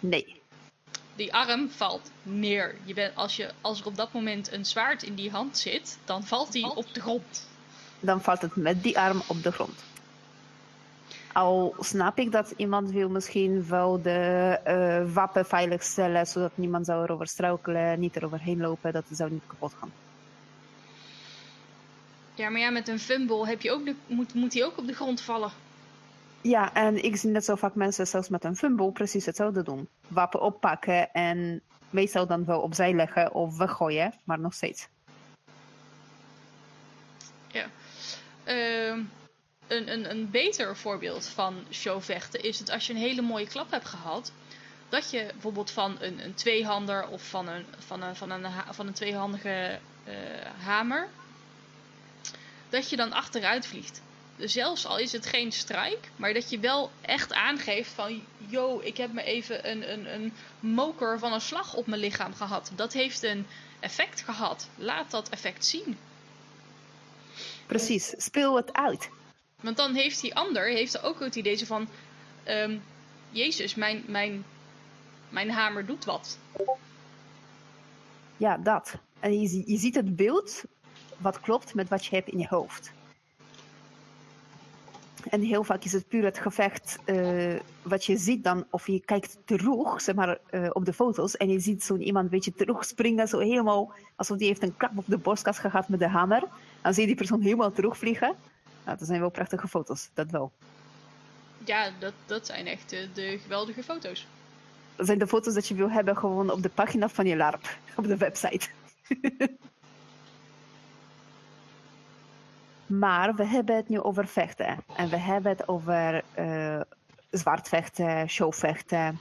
Nee. Die arm valt neer. Je bent, als, je, als er op dat moment een zwaard in die hand zit, dan valt die op de grond. Dan valt het met die arm op de grond. Al snap ik dat iemand wil misschien wel de uh, wapen veilig stellen, zodat niemand zou erover struikelen, niet eroverheen lopen, dat het zou niet kapot gaan. Ja, maar ja, met een fumble heb je ook de, moet, moet hij ook op de grond vallen. Ja, en ik zie net zo vaak mensen zelfs met een fumble precies hetzelfde doen. Wapen oppakken en meestal dan wel opzij leggen of weggooien, maar nog steeds. Ja. Uh, een, een, een beter voorbeeld van showvechten is het als je een hele mooie klap hebt gehad. Dat je bijvoorbeeld van een, een tweehander of van een, van een, van een, van een tweehandige uh, hamer dat je dan achteruit vliegt. Dus zelfs al is het geen strijk, maar dat je wel echt aangeeft van, yo, ik heb me even een, een, een moker van een slag op mijn lichaam gehad. Dat heeft een effect gehad. Laat dat effect zien. Precies, speel het uit. Want dan heeft die ander heeft ook het idee van, um, Jezus, mijn, mijn, mijn hamer doet wat. Ja, dat. En je, je ziet het beeld wat klopt met wat je hebt in je hoofd. En heel vaak is het puur het gevecht uh, wat je ziet dan, of je kijkt terug, zeg maar, uh, op de foto's en je ziet zo'n iemand een beetje terugspringen, zo helemaal alsof die heeft een klap op de borstkas gehad met de hamer. Dan zie je die persoon helemaal terugvliegen. Nou, dat zijn wel prachtige foto's, dat wel. Ja, dat, dat zijn echt de, de geweldige foto's. Dat zijn de foto's dat je wil hebben gewoon op de pagina van je LARP, op de website. Maar we hebben het nu over vechten. En we hebben het over uh, zwaardvechten, showvechten.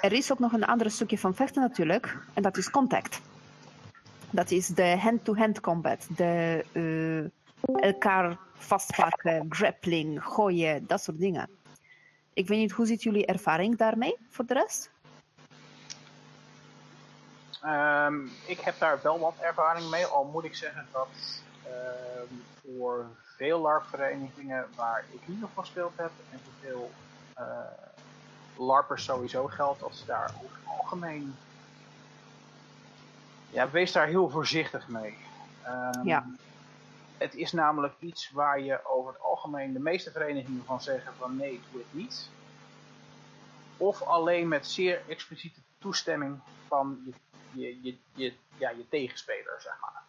Er is ook nog een ander stukje van vechten natuurlijk. En dat is contact. Dat is de hand-to-hand combat. De uh, elkaar vastpakken, grappling, gooien, dat soort dingen. Ik weet niet, hoe ziet jullie ervaring daarmee voor de rest? Ehm, ik heb daar wel wat ervaring mee, al moet ik zeggen dat ehm, voor veel LARP-verenigingen waar ik niet nog van gespeeld heb en voor veel uh, LARPers sowieso geldt dat ze daar over het algemeen. Ja, wees daar heel voorzichtig mee. Um, ja. Het is namelijk iets waar je over het algemeen de meeste verenigingen van zeggen van nee, doe het niet. Of alleen met zeer expliciete toestemming van je, je, je, je, ja, je tegenspeler, zeg maar.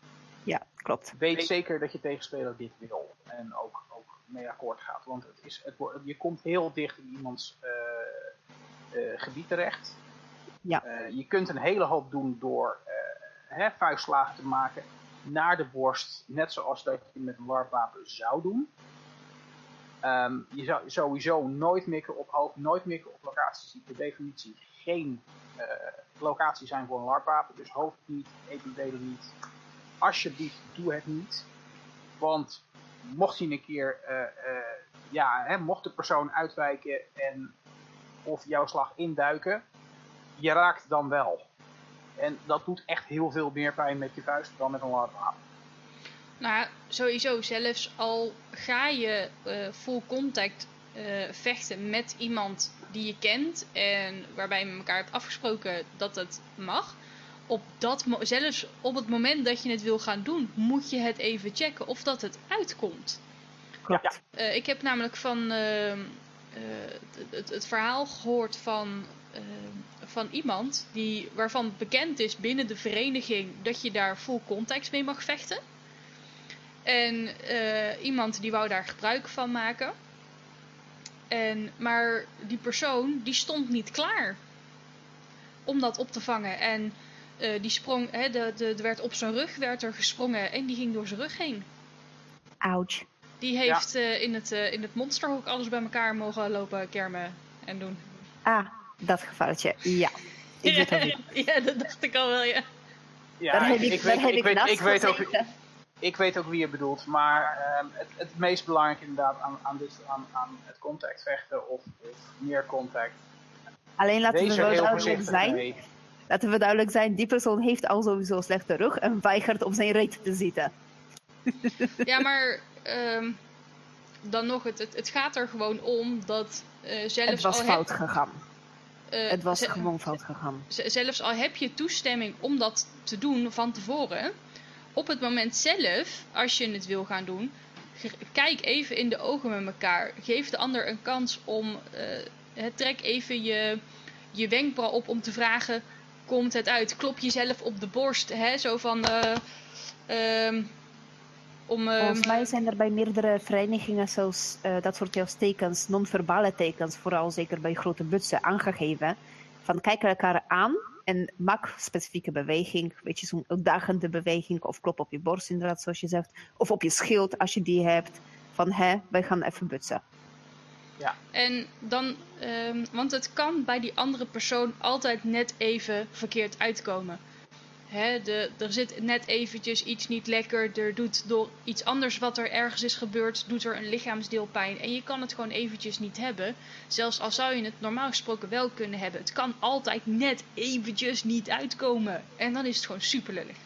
Ja, klopt. Weet zeker dat je tegenspeler dit wil en ook, ook mee akkoord gaat. Want het is, het, je komt heel dicht in iemands uh, uh, gebied terecht. Ja. Uh, je kunt een hele hoop doen door hè, vuistslagen te maken naar de borst, net zoals dat je met een warpwapen zou doen. Um, je zou sowieso nooit mikken op hoofd, nooit mikken op locaties die per definitie geen locatie zijn voor een larpwapen. Dus hoofd niet, epidelen niet. Alsjeblieft, doe het niet. Want mocht hij een keer, uh, uh, ja, hè, mocht de persoon uitwijken en of jouw slag induiken, je raakt dan wel. En dat doet echt heel veel meer pijn met je vuist dan met een larpwapen. Nou, sowieso, zelfs al ga je uh, full contact vechten met iemand die je kent en waarbij je met elkaar hebt afgesproken dat het mag. Op dat zelfs op het moment dat je het wil gaan doen, moet je het even checken of dat het uitkomt. Klopt. Uh, ik heb namelijk van ehm, het, het, verhaal gehoord van, ehm, van iemand die, waarvan bekend is binnen de vereniging dat je daar full contact mee mag vechten. En uh, iemand die wou daar gebruik van maken. En, maar die persoon die stond niet klaar om dat op te vangen. En uh, die sprong, hè, de, de, de, werd op zijn rug werd er gesprongen en die ging door zijn rug heen. Ouch. Die heeft ja. uh, in, het, in het monsterhoek alles bij elkaar mogen lopen kermen en doen. Ah, dat gevalletje, ja. Ik ja, dat dacht ik al wel, ja. Ja, daar heb ik, ik, weet, ik, weet, ik weet ook ik weet ook wie je bedoelt, maar uh, het, het, meest belangrijke inderdaad aan, aan, dit, aan, aan het contact vechten of, of meer contact. Alleen laten we wel duidelijk zijn. Mee. Laten we duidelijk zijn, die persoon heeft al sowieso slechte rug en weigert op zijn reet te zitten. Ja, maar um, dan nog, het, het, het, gaat er gewoon om dat uh, zelfs Het was al fout heb, gegaan. Uh, het was gewoon fout gegaan. Zelfs al heb je toestemming om dat te doen van tevoren op het moment zelf, als je het wil gaan doen, kijk even in de ogen met elkaar. Geef de ander een kans om. Uh, trek even je, je wenkbrauw op om te vragen: komt het uit? Klop jezelf op de borst. Hè? Zo van. Uh, um, om, uh, Volgens mij zijn er bij meerdere verenigingen zelfs uh, dat soort tekens, non-verbale tekens, vooral zeker bij grote butsen, aangegeven. Van kijk elkaar aan en maak specifieke beweging, weet je, zo'n uitdagende beweging of klop op je borst inderdaad, zoals je zegt. Of op je schild als je die hebt, van hè, wij gaan even butsen. Ja. En dan, um, want het kan bij die andere persoon altijd net even verkeerd uitkomen. Hè, de, er zit net eventjes iets niet lekker. Er doet door iets anders wat er ergens is gebeurd, doet er een lichaamsdeel pijn. En je kan het gewoon eventjes niet hebben. Zelfs al zou je het normaal gesproken wel kunnen hebben. Het kan altijd net eventjes niet uitkomen. En dan is het gewoon super lullig.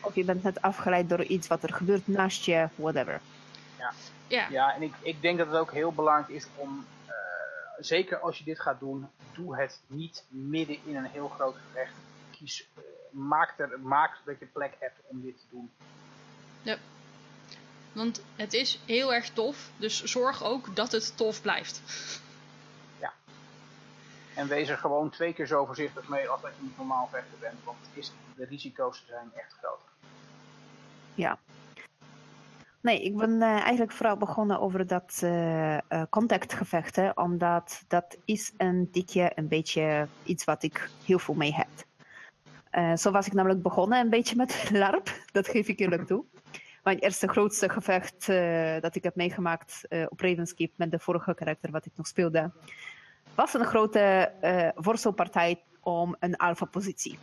Of je bent net afgeleid door iets wat er gebeurt naast je, whatever. Ja, ja. ja en ik, ik denk dat het ook heel belangrijk is om, uh, zeker als je dit gaat doen, doe het niet midden in een heel groot gevecht. Kies maak, er, maak dat je plek hebt om dit te doen. Ja. Want het is heel erg tof, dus zorg ook dat het tof blijft. Ja. En wees er gewoon twee keer zo voorzichtig mee als dat je niet normaal vechter bent, want is, de risico's zijn echt groot. Ja. Nee, ik ben uh, eigenlijk vooral begonnen over dat uh, uh, contactgevechten, omdat dat is een dikje een beetje iets wat ik heel veel mee heb. Uh, zo was ik namelijk begonnen een beetje met LARP, dat geef ik eerlijk toe. Mijn eerste grootste gevecht dat ik heb meegemaakt op Ravenskeep met de vorige karakter wat ik nog speelde, was een grote worstelpartij om een alpha-positie.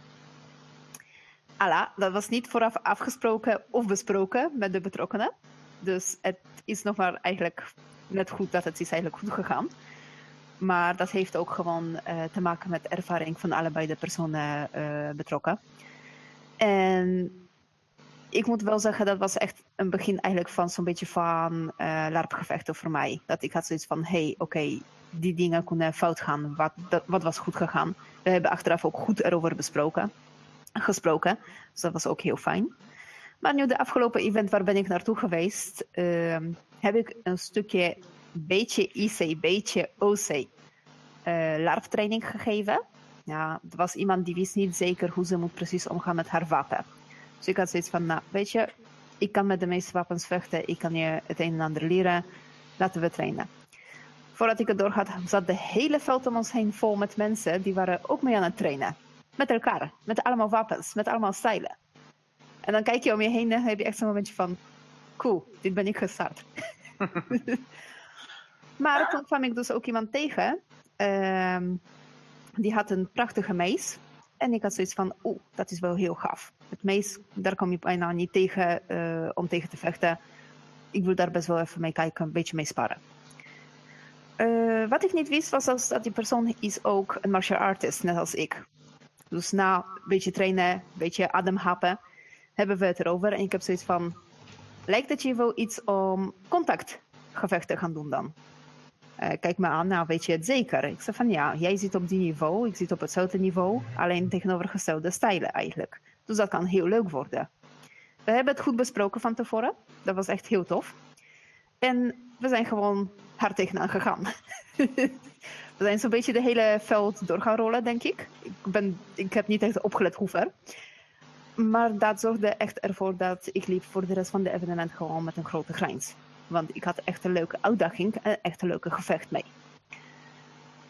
Alla, dat was niet vooraf afgesproken of besproken met de betrokkenen. Dus het is nog maar eigenlijk net goed dat het is eigenlijk goed gegaan. Maar dat heeft ook gewoon te maken met ervaring van allebei de personen betrokken. En ik moet wel zeggen, dat was echt een begin eigenlijk van zo'n beetje van uh, larpgevechten voor mij. Dat ik had zoiets van, hey, oké, die dingen kunnen fout gaan. Wat, dat, wat was goed gegaan? We hebben achteraf ook goed erover besproken, gesproken. Dus dat was ook heel fijn. Maar nu de afgelopen event waar ben ik naartoe geweest, uh, heb ik een stukje beetje IC, beetje OC uh, eh, larptraining gegeven. Ja, er was iemand die wist niet zeker hoe ze moet precies omgaan met haar wapen. Dus ik had zoiets van, nou, weet je, ik kan met de meeste wapens vechten, ik kan je het een en ander leren, laten we trainen. Voordat ik het doorhad, zat de hele veld om ons heen vol met mensen die waren ook mee aan het trainen. Met elkaar, met allemaal wapens, met allemaal stijlen. En dan kijk je om je heen en heb je echt zo'n momentje van, cool, dit ben ik gestart. maar toen kwam ik dus ook iemand tegen, ehm, die had een prachtige mees. En ik had zoiets van, oeh, dat is wel heel gaaf. Het meest, daar kom je bijna niet tegen uh, om tegen te vechten. Ik wil daar best wel even mee kijken, een beetje mee sparren. Uh, wat ik niet wist was dat die persoon is ook een martial artist, net als ik. Dus na een beetje trainen, een beetje ademhappen, hebben we het erover. En ik heb zoiets van, lijkt het je wel iets om contactgevechten te gaan doen dan? Uh, kijk me aan, nou weet je het zeker? Ik zei van ja, jij zit op die niveau, ik zit op hetzelfde niveau, alleen tegenovergestelde stijlen eigenlijk. Dus dat kan heel leuk worden. We hebben het goed besproken van tevoren, dat was echt heel tof. En we zijn gewoon hard tegenaan gegaan. we zijn zo'n beetje de hele veld door gaan rollen, denk ik. Ik, ben, ik heb niet echt opgelet hoe ver. Maar dat zorgde echt ervoor dat ik liep voor de rest van de evenement gewoon met een grote grijns. Want ik had echt een leuke uitdaging en echt een leuke gevecht mee.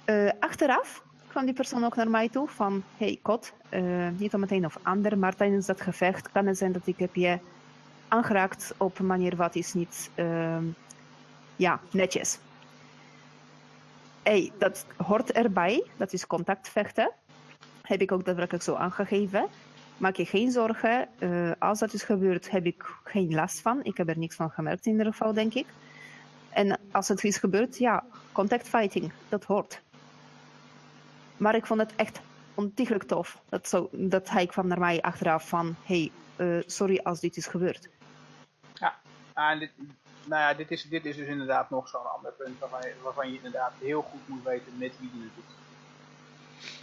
Uh, achteraf kwam die persoon ook naar mij toe van... Hey Kot, uh, niet om meteen of ander, maar tijdens dat gevecht kan het zijn dat ik heb je aangeraakt op een manier wat is niet uh, ja, netjes. Hey, dat hoort erbij, dat is contactvechten. Heb ik ook daadwerkelijk zo aangegeven maak je geen zorgen. Uh, als dat is gebeurd, heb ik geen last van. Ik heb er niks van gemerkt in ieder geval, denk ik. En als het is gebeurd, ja, contact fighting, dat hoort. Maar ik vond het echt ontiegelijk tof. Dat, zo, dat hij kwam naar mij achteraf van, hey, uh, sorry als dit is gebeurd. Ja, en dit, nou ja, dit is, dit is dus inderdaad nog zo'n ander punt waarvan je, waarvan je inderdaad heel goed moet weten met wie je het doet.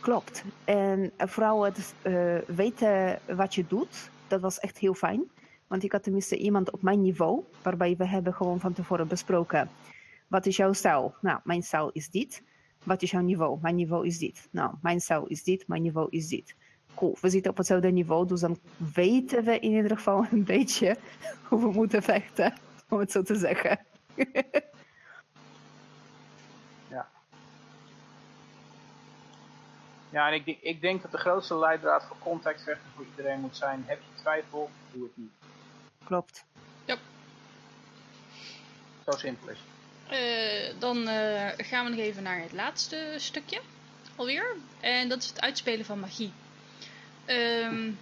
Klopt. En vooral het uh, weten wat je doet, dat was echt heel fijn. Want ik had tenminste iemand op mijn niveau, waarbij we hebben gewoon van tevoren besproken. Wat is jouw stijl? Nou, mijn stijl is dit. Wat is jouw niveau? Mijn niveau is dit. Nou, mijn stijl is dit, mijn niveau is dit. Cool, we zitten op hetzelfde niveau, dus dan weten we in ieder geval een beetje hoe we moeten vechten, om het zo te zeggen. Ja, en ik, ik denk dat de grootste leidraad voor contactvechten voor iedereen moet zijn. Heb je twijfel, doe het niet. Klopt. Ja. Zo simpel is uh, dan uh, gaan we nog even naar het laatste stukje. Alweer. En dat is het uitspelen van magie. Um,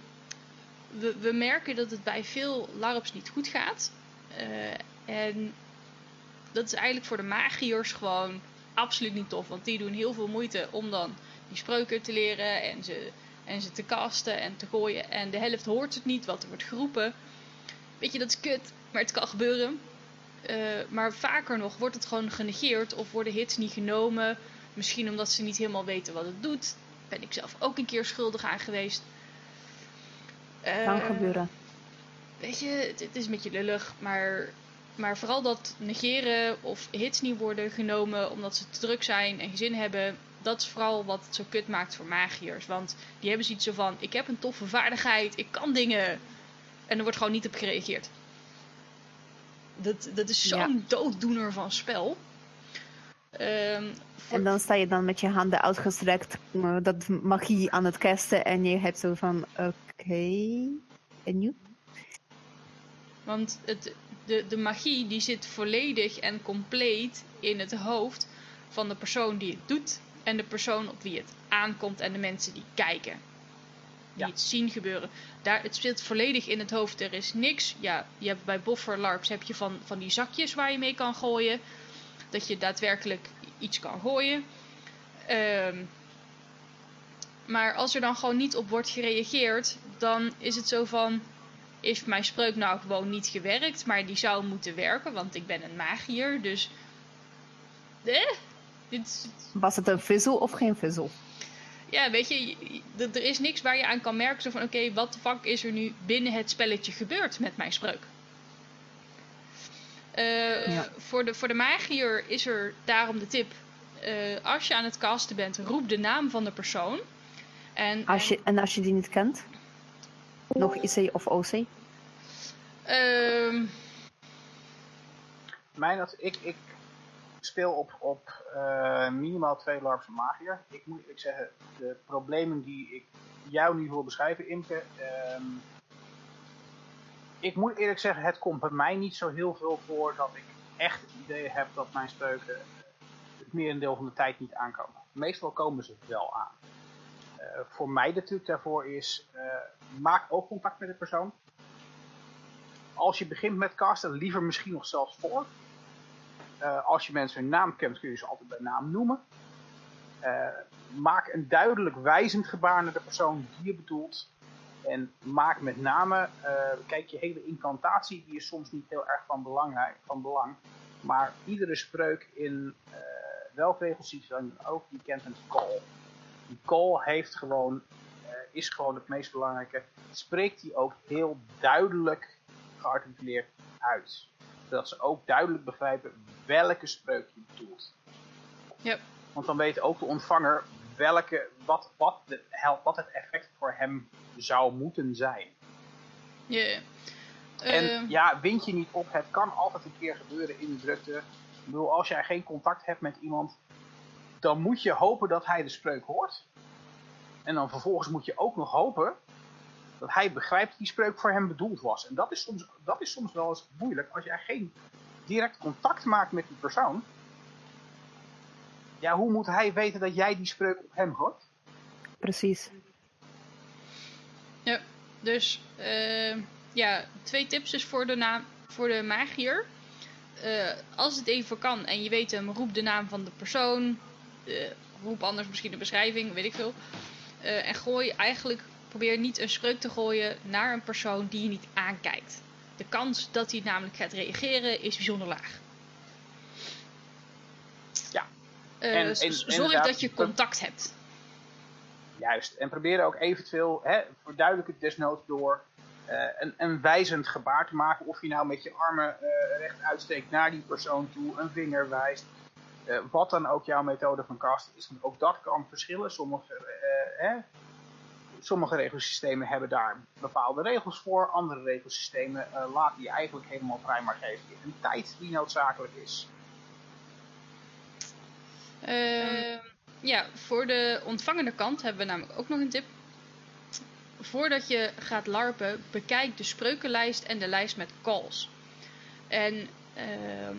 we, we, merken dat het bij veel LARPs niet goed gaat. Uh, en dat is eigenlijk voor de magiërs gewoon absoluut niet tof. Want die doen heel veel moeite om dan die spreuken te leren en ze, en ze te casten en te gooien. En de helft hoort het niet wat er wordt geroepen. Weet je, dat is kut, maar het kan gebeuren. Uh, maar vaker nog wordt het gewoon genegeerd of worden hits niet genomen. Misschien omdat ze niet helemaal weten wat het doet. Ben ik zelf ook een keer schuldig aan geweest. Uh, kan gebeuren. Weet je, het, het, is een beetje lullig, maar, maar vooral dat negeren of hits niet worden genomen omdat ze te druk zijn en geen zin hebben dat is vooral wat het zo kut maakt voor magiërs. Want die hebben zoiets zo van: ik heb een toffe vaardigheid, ik kan dingen. En er wordt gewoon niet op gereageerd. Dat, dat is zo'n dooddoener van spel. Um, En dan sta je dan met je handen uitgestrekt, uh, dat magie aan het casten. En je hebt zo van: oké, en nu? Want het, de, de magie die zit volledig en compleet in het hoofd van de persoon die het doet en de persoon op wie het aankomt en de mensen die kijken. Die het zien gebeuren. Daar, het speelt volledig in het hoofd. Er is niks. Ja, je hebt bij boffer larps heb je van, van die zakjes waar je mee kan gooien. Dat je daadwerkelijk iets kan gooien. Ehm, maar als er dan gewoon niet op wordt gereageerd, dan is het zo van: is mijn spreuk nou gewoon niet gewerkt, maar die zou moeten werken, want ik ben een magier, dus. Eh? Dit... Was het een vizzel of geen vizzel? Ja, weet je, er is niks waar je aan kan merken zo van oké, wat de fuck is er nu binnen het spelletje gebeurd met mijn spreuk? Uh, voor, de, voor de magier is er daarom de tip. Uh, als je aan het casten bent, roep de naam van de persoon. En als je, en als je die niet kent? Nog IC of OC? Um... Ehm. Mijn, dat, ik, ik speel op, op uh, minimaal twee LARPs magier. Ik moet ik zeggen, de problemen die ik jou nu wil beschrijven, Imke... Um, ik moet eerlijk zeggen, het komt bij mij niet zo heel veel voor dat ik echt het idee heb dat mijn spreuken het merendeel van de tijd niet aankomen. Meestal komen ze wel aan. Uh, voor mij de truc daarvoor is, uh, maak oogcontact met de persoon. Als je begint met casten, liever misschien nog zelfs voor. Uh, als je mensen hun naam kent, kun je ze altijd bij naam noemen. maak een duidelijk wijzend gebaar naar de persoon die je bedoelt. En maak met name, kijk je hele incantatie, die is soms niet heel erg van, belangrijk, van belang. Maar iedere spreuk in welk regelsysteem dan ook, die kent een call. Die call heeft gewoon, uh, is gewoon het meest belangrijke. Spreekt die ook heel duidelijk gearticuleerd uit. Zodat ze ook duidelijk begrijpen welke spreuk je bedoelt. Yep. Want dan weet ook de ontvanger welke, wat, wat, de, wat het effect voor hem zou moeten zijn. Ja. Yeah. En uh... ja, wind je niet op. Het kan altijd een keer gebeuren in de drukte. Ik bedoel, als jij geen contact hebt met iemand, dan moet je hopen dat hij de spreuk hoort. En dan vervolgens moet je ook nog hopen dat hij begrijpt dat die spreuk voor hem bedoeld was. En dat is soms, dat is soms wel eens moeilijk als jij geen direct contact maakt met die persoon. Ja, hoe moet hij weten dat jij die spreuk op hem hoort? Precies. Ja, dus uh, ja, twee tips dus voor de, naam, voor de magier. Uh, als het even kan en je weet hem, roep de naam van de persoon. Roep anders misschien een beschrijving, weet ik veel. Uh, en gooi eigenlijk, probeer niet een spreuk te gooien naar een persoon die je niet aankijkt. De kans dat hij namelijk gaat reageren is bijzonder laag. Ja. En, en, zorg dat je contact hebt. Juist. En probeer ook eventueel, hè, verduidelijk het desnoods door uh, een, een, wijzend gebaar te maken. Of je nou met je armen recht uitsteekt naar die persoon toe, een vinger wijst. Uh, wat dan ook jouw methode van cast is. Ook dat kan verschillen. Sommige, hè, sommige regelsystemen hebben daar bepaalde regels voor. Andere regelsystemen laten je eigenlijk helemaal vrij maar geven je een tijd die noodzakelijk is. Ehm, ja, voor de ontvangende kant hebben we namelijk ook nog een tip voordat je gaat larpen, bekijk de spreukenlijst en de lijst met calls. En ehm,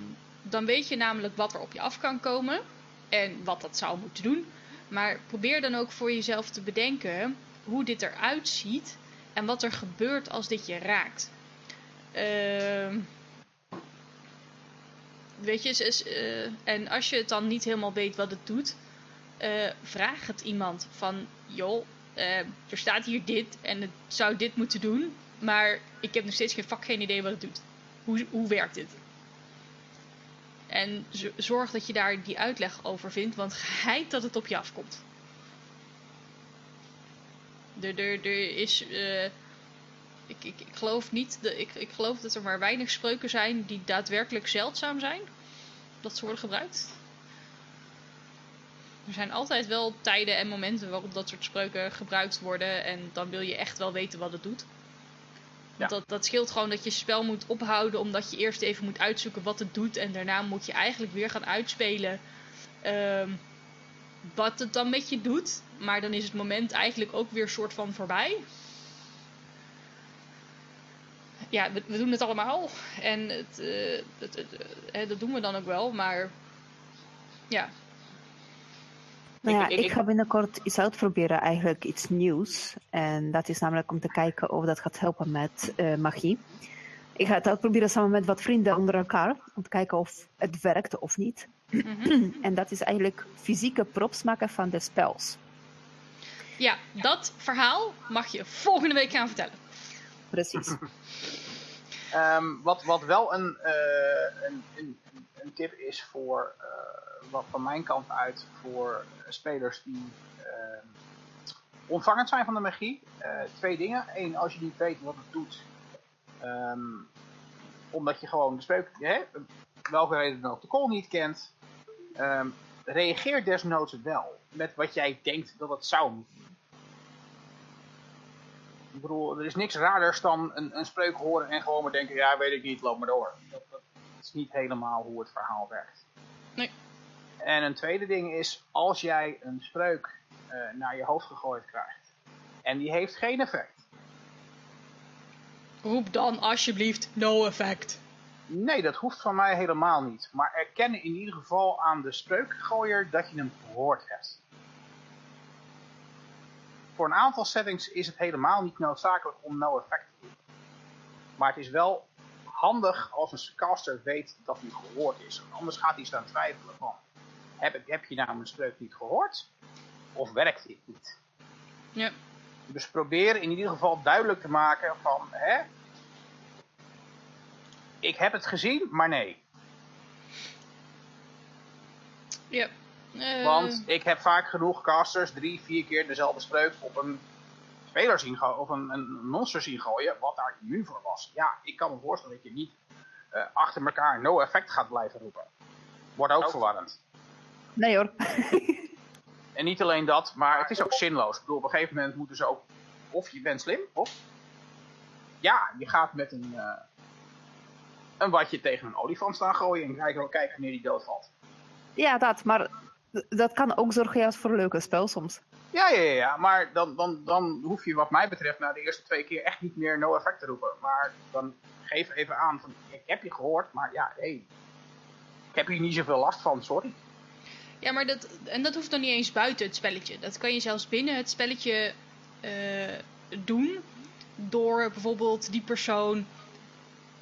dan weet je namelijk wat er op je af kan komen en wat dat zou moeten doen. Maar probeer dan ook voor jezelf te bedenken hoe dit eruit ziet en wat er gebeurt als dit je raakt. Uh, weet je, uh, en als je het dan niet helemaal weet wat het doet, uh, vraag het iemand van, joh, uh, er staat hier dit en het zou dit moeten doen, maar ik heb nog steeds geen vak geen idee wat het doet. Hoe, hoe werkt dit? En zorg dat je daar die uitleg over vindt, want geheid dat het op je afkomt. Er, is. Uh, ik, ik, ik, geloof niet. Ik, ik geloof dat er maar weinig spreuken zijn die daadwerkelijk zeldzaam zijn. Dat ze worden gebruikt. Er zijn altijd wel tijden en momenten waarop dat soort spreuken gebruikt worden. En dan wil je echt wel weten wat het doet. Dat, dat scheelt gewoon dat je spel moet ophouden omdat je eerst even moet uitzoeken wat het doet. En daarna moet je eigenlijk weer gaan uitspelen uh, wat het dan met je doet. Maar dan is het moment eigenlijk ook weer soort van voorbij. Ja, we, doen het allemaal. En het, uh, het, het, dat doen we dan ook wel. Maar ja, nou ja, ik, ga binnenkort iets uitproberen, eigenlijk iets nieuws. En dat is namelijk om te kijken of dat gaat helpen met uh, magie. Ik ga het uitproberen samen met wat vrienden onder elkaar, om te kijken of het werkt of niet. Mhm. en dat is eigenlijk fysieke props maken van de spels. Ja, dat verhaal mag je volgende week gaan vertellen. Precies. Ehm, wat, wat wel een, uh, een, een, een, tip is voor, uh, wat van mijn kant uit, voor spelers die uh, ontvangend zijn van de magie. twee dingen. Eén, als je niet weet wat het doet, um, omdat je gewoon de spreuk, hè, welke reden dan ook, de call niet kent, um, reageer desnoods wel met wat jij denkt dat het zou moeten ik bedoel, er is niks raarders dan een, een spreuk horen en gewoon maar denken, ja, weet ik niet, loop maar door. Dat, is niet helemaal hoe het verhaal werkt. En een tweede ding is, als jij een spreuk uh, naar je hoofd gegooid krijgt en die heeft geen effect. Roep dan alsjeblieft no effect. Nee, dat hoeft van mij helemaal niet. Maar erken in ieder geval aan de spreukgooier dat je hem gehoord hebt voor een aantal settings is het helemaal niet noodzakelijk om no effect te doen. Maar het is wel handig als een caster weet dat hij gehoord is. Anders gaat hij staan twijfelen van, heb, heb je nou mijn spreuk niet gehoord? Of werkt dit niet? Ja. Dus probeer in ieder geval duidelijk te maken van, hè, ik heb het gezien, maar nee. Ja. Uh... Want ik heb vaak genoeg casters drie, vier keer dezelfde spreuk op een speler zien gooien, of een, een monster zien gooien, wat daar immuun voor was. Ja, ik kan me voorstellen dat je niet uh, achter elkaar no effect gaat blijven roepen. Wordt ook verwarrend. Nee hoor. en niet alleen dat, maar het is ook zinloos. Ik bedoel, op een gegeven moment moeten ze ook, of je bent slim, of ja, je gaat met een, uh, een watje tegen een olifant staan gooien en kijken, kijken wanneer die doodvalt. Ja, dat, maar dat kan ook zorgen voor een leuke spel soms. Ja, ja, ja, maar dan, dan, dan hoef je wat mij betreft na de eerste twee keer echt niet meer no effect te roepen. Maar dan geef even aan van, ik heb je gehoord, maar ja, hé, hey, ik heb hier niet zoveel last van, sorry. Ja, maar dat, en dat hoeft dan niet eens buiten het spelletje. Dat kan je zelfs binnen het spelletje uh, doen. Door bijvoorbeeld die persoon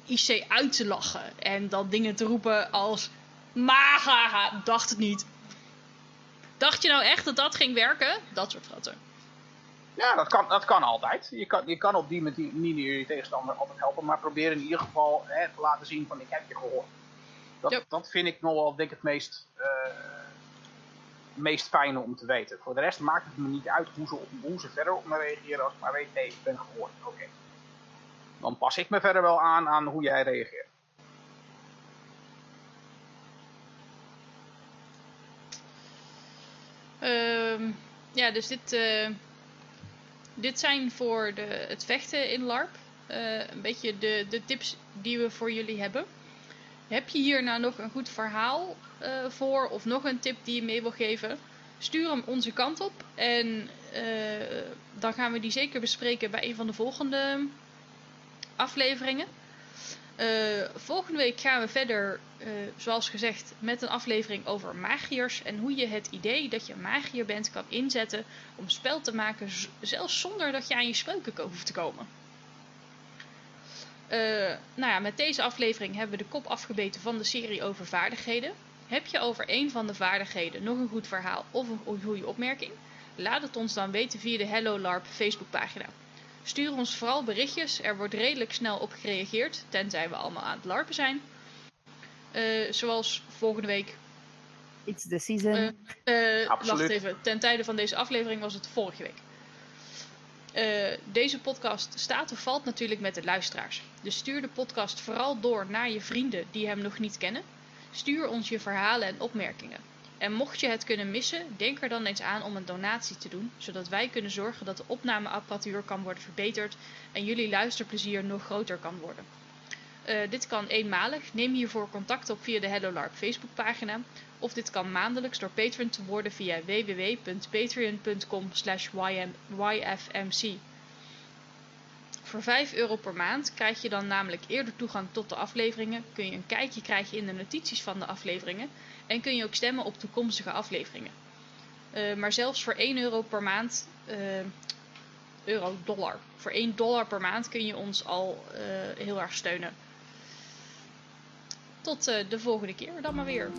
IC uit te lachen. En dan dingen te roepen als... Maar, dacht het niet. Dacht je nou echt dat dat ging werken? Dat soort gratten. Ja, dat kan, dat kan altijd. Je kan, je kan op die manier je tegenstander altijd helpen. Maar probeer in ieder geval hè, te laten zien van ik heb je gehoord. Dat, dat vind ik nog wel denk ik, het meest, uh, meest fijne om te weten. Voor de rest maakt het me niet uit hoe ze, hoe ze verder op me reageren. Als ik maar weet, nee, ik ben gehoord. Oké. Dan pas ik me verder wel aan aan hoe jij reageert. Uh, ja, dus dit, uh, dit zijn voor de, het vechten in LARP. Uh, een beetje de, de tips die we voor jullie hebben. Heb je hier nou nog een goed verhaal uh, voor of nog een tip die je mee wil geven? Stuur hem onze kant op en dan gaan we die zeker bespreken bij een van de volgende afleveringen. Uh, volgende week gaan we verder, zoals gezegd, met een aflevering over magiërs. En hoe je het idee dat je magier bent kan inzetten om spel te maken, zelfs zonder dat je aan je spreuken hoeft te komen. Uh, nou ja, met deze aflevering hebben we de kop afgebeten van de serie over vaardigheden. Heb je over een van de vaardigheden nog een goed verhaal of een goede opmerking? Laat het ons dan weten via de Hello LARP Facebookpagina. Stuur ons vooral berichtjes. Er wordt redelijk snel op gereageerd. Tenzij we allemaal aan het larpen zijn. Uh, zoals volgende week. It's the season. Uh, uh, wacht even. Ten tijde van deze aflevering was het vorige week. Deze podcast staat of valt natuurlijk met de luisteraars. Dus stuur de podcast vooral door naar je vrienden die hem nog niet kennen. Stuur ons je verhalen en opmerkingen. En mocht je het kunnen missen, denk er dan eens aan om een donatie te doen, zodat wij kunnen zorgen dat de opnameapparatuur kan worden verbeterd en jullie luisterplezier nog groter kan worden. Uh, dit kan eenmalig. Neem hiervoor contact op via de Hello LARP Facebookpagina. Of dit kan maandelijks door patron te worden via www.patreon.com yfmc. Voor 5 euro per maand krijg je dan namelijk eerder toegang tot de afleveringen, kun je een kijkje krijgen in de notities van de afleveringen en kun je ook stemmen op toekomstige afleveringen. Uh, maar zelfs voor 1 euro per maand, uh, euro, dollar, voor 1 dollar per maand kun je ons al uh, heel erg steunen. Tot de volgende keer dan maar weer.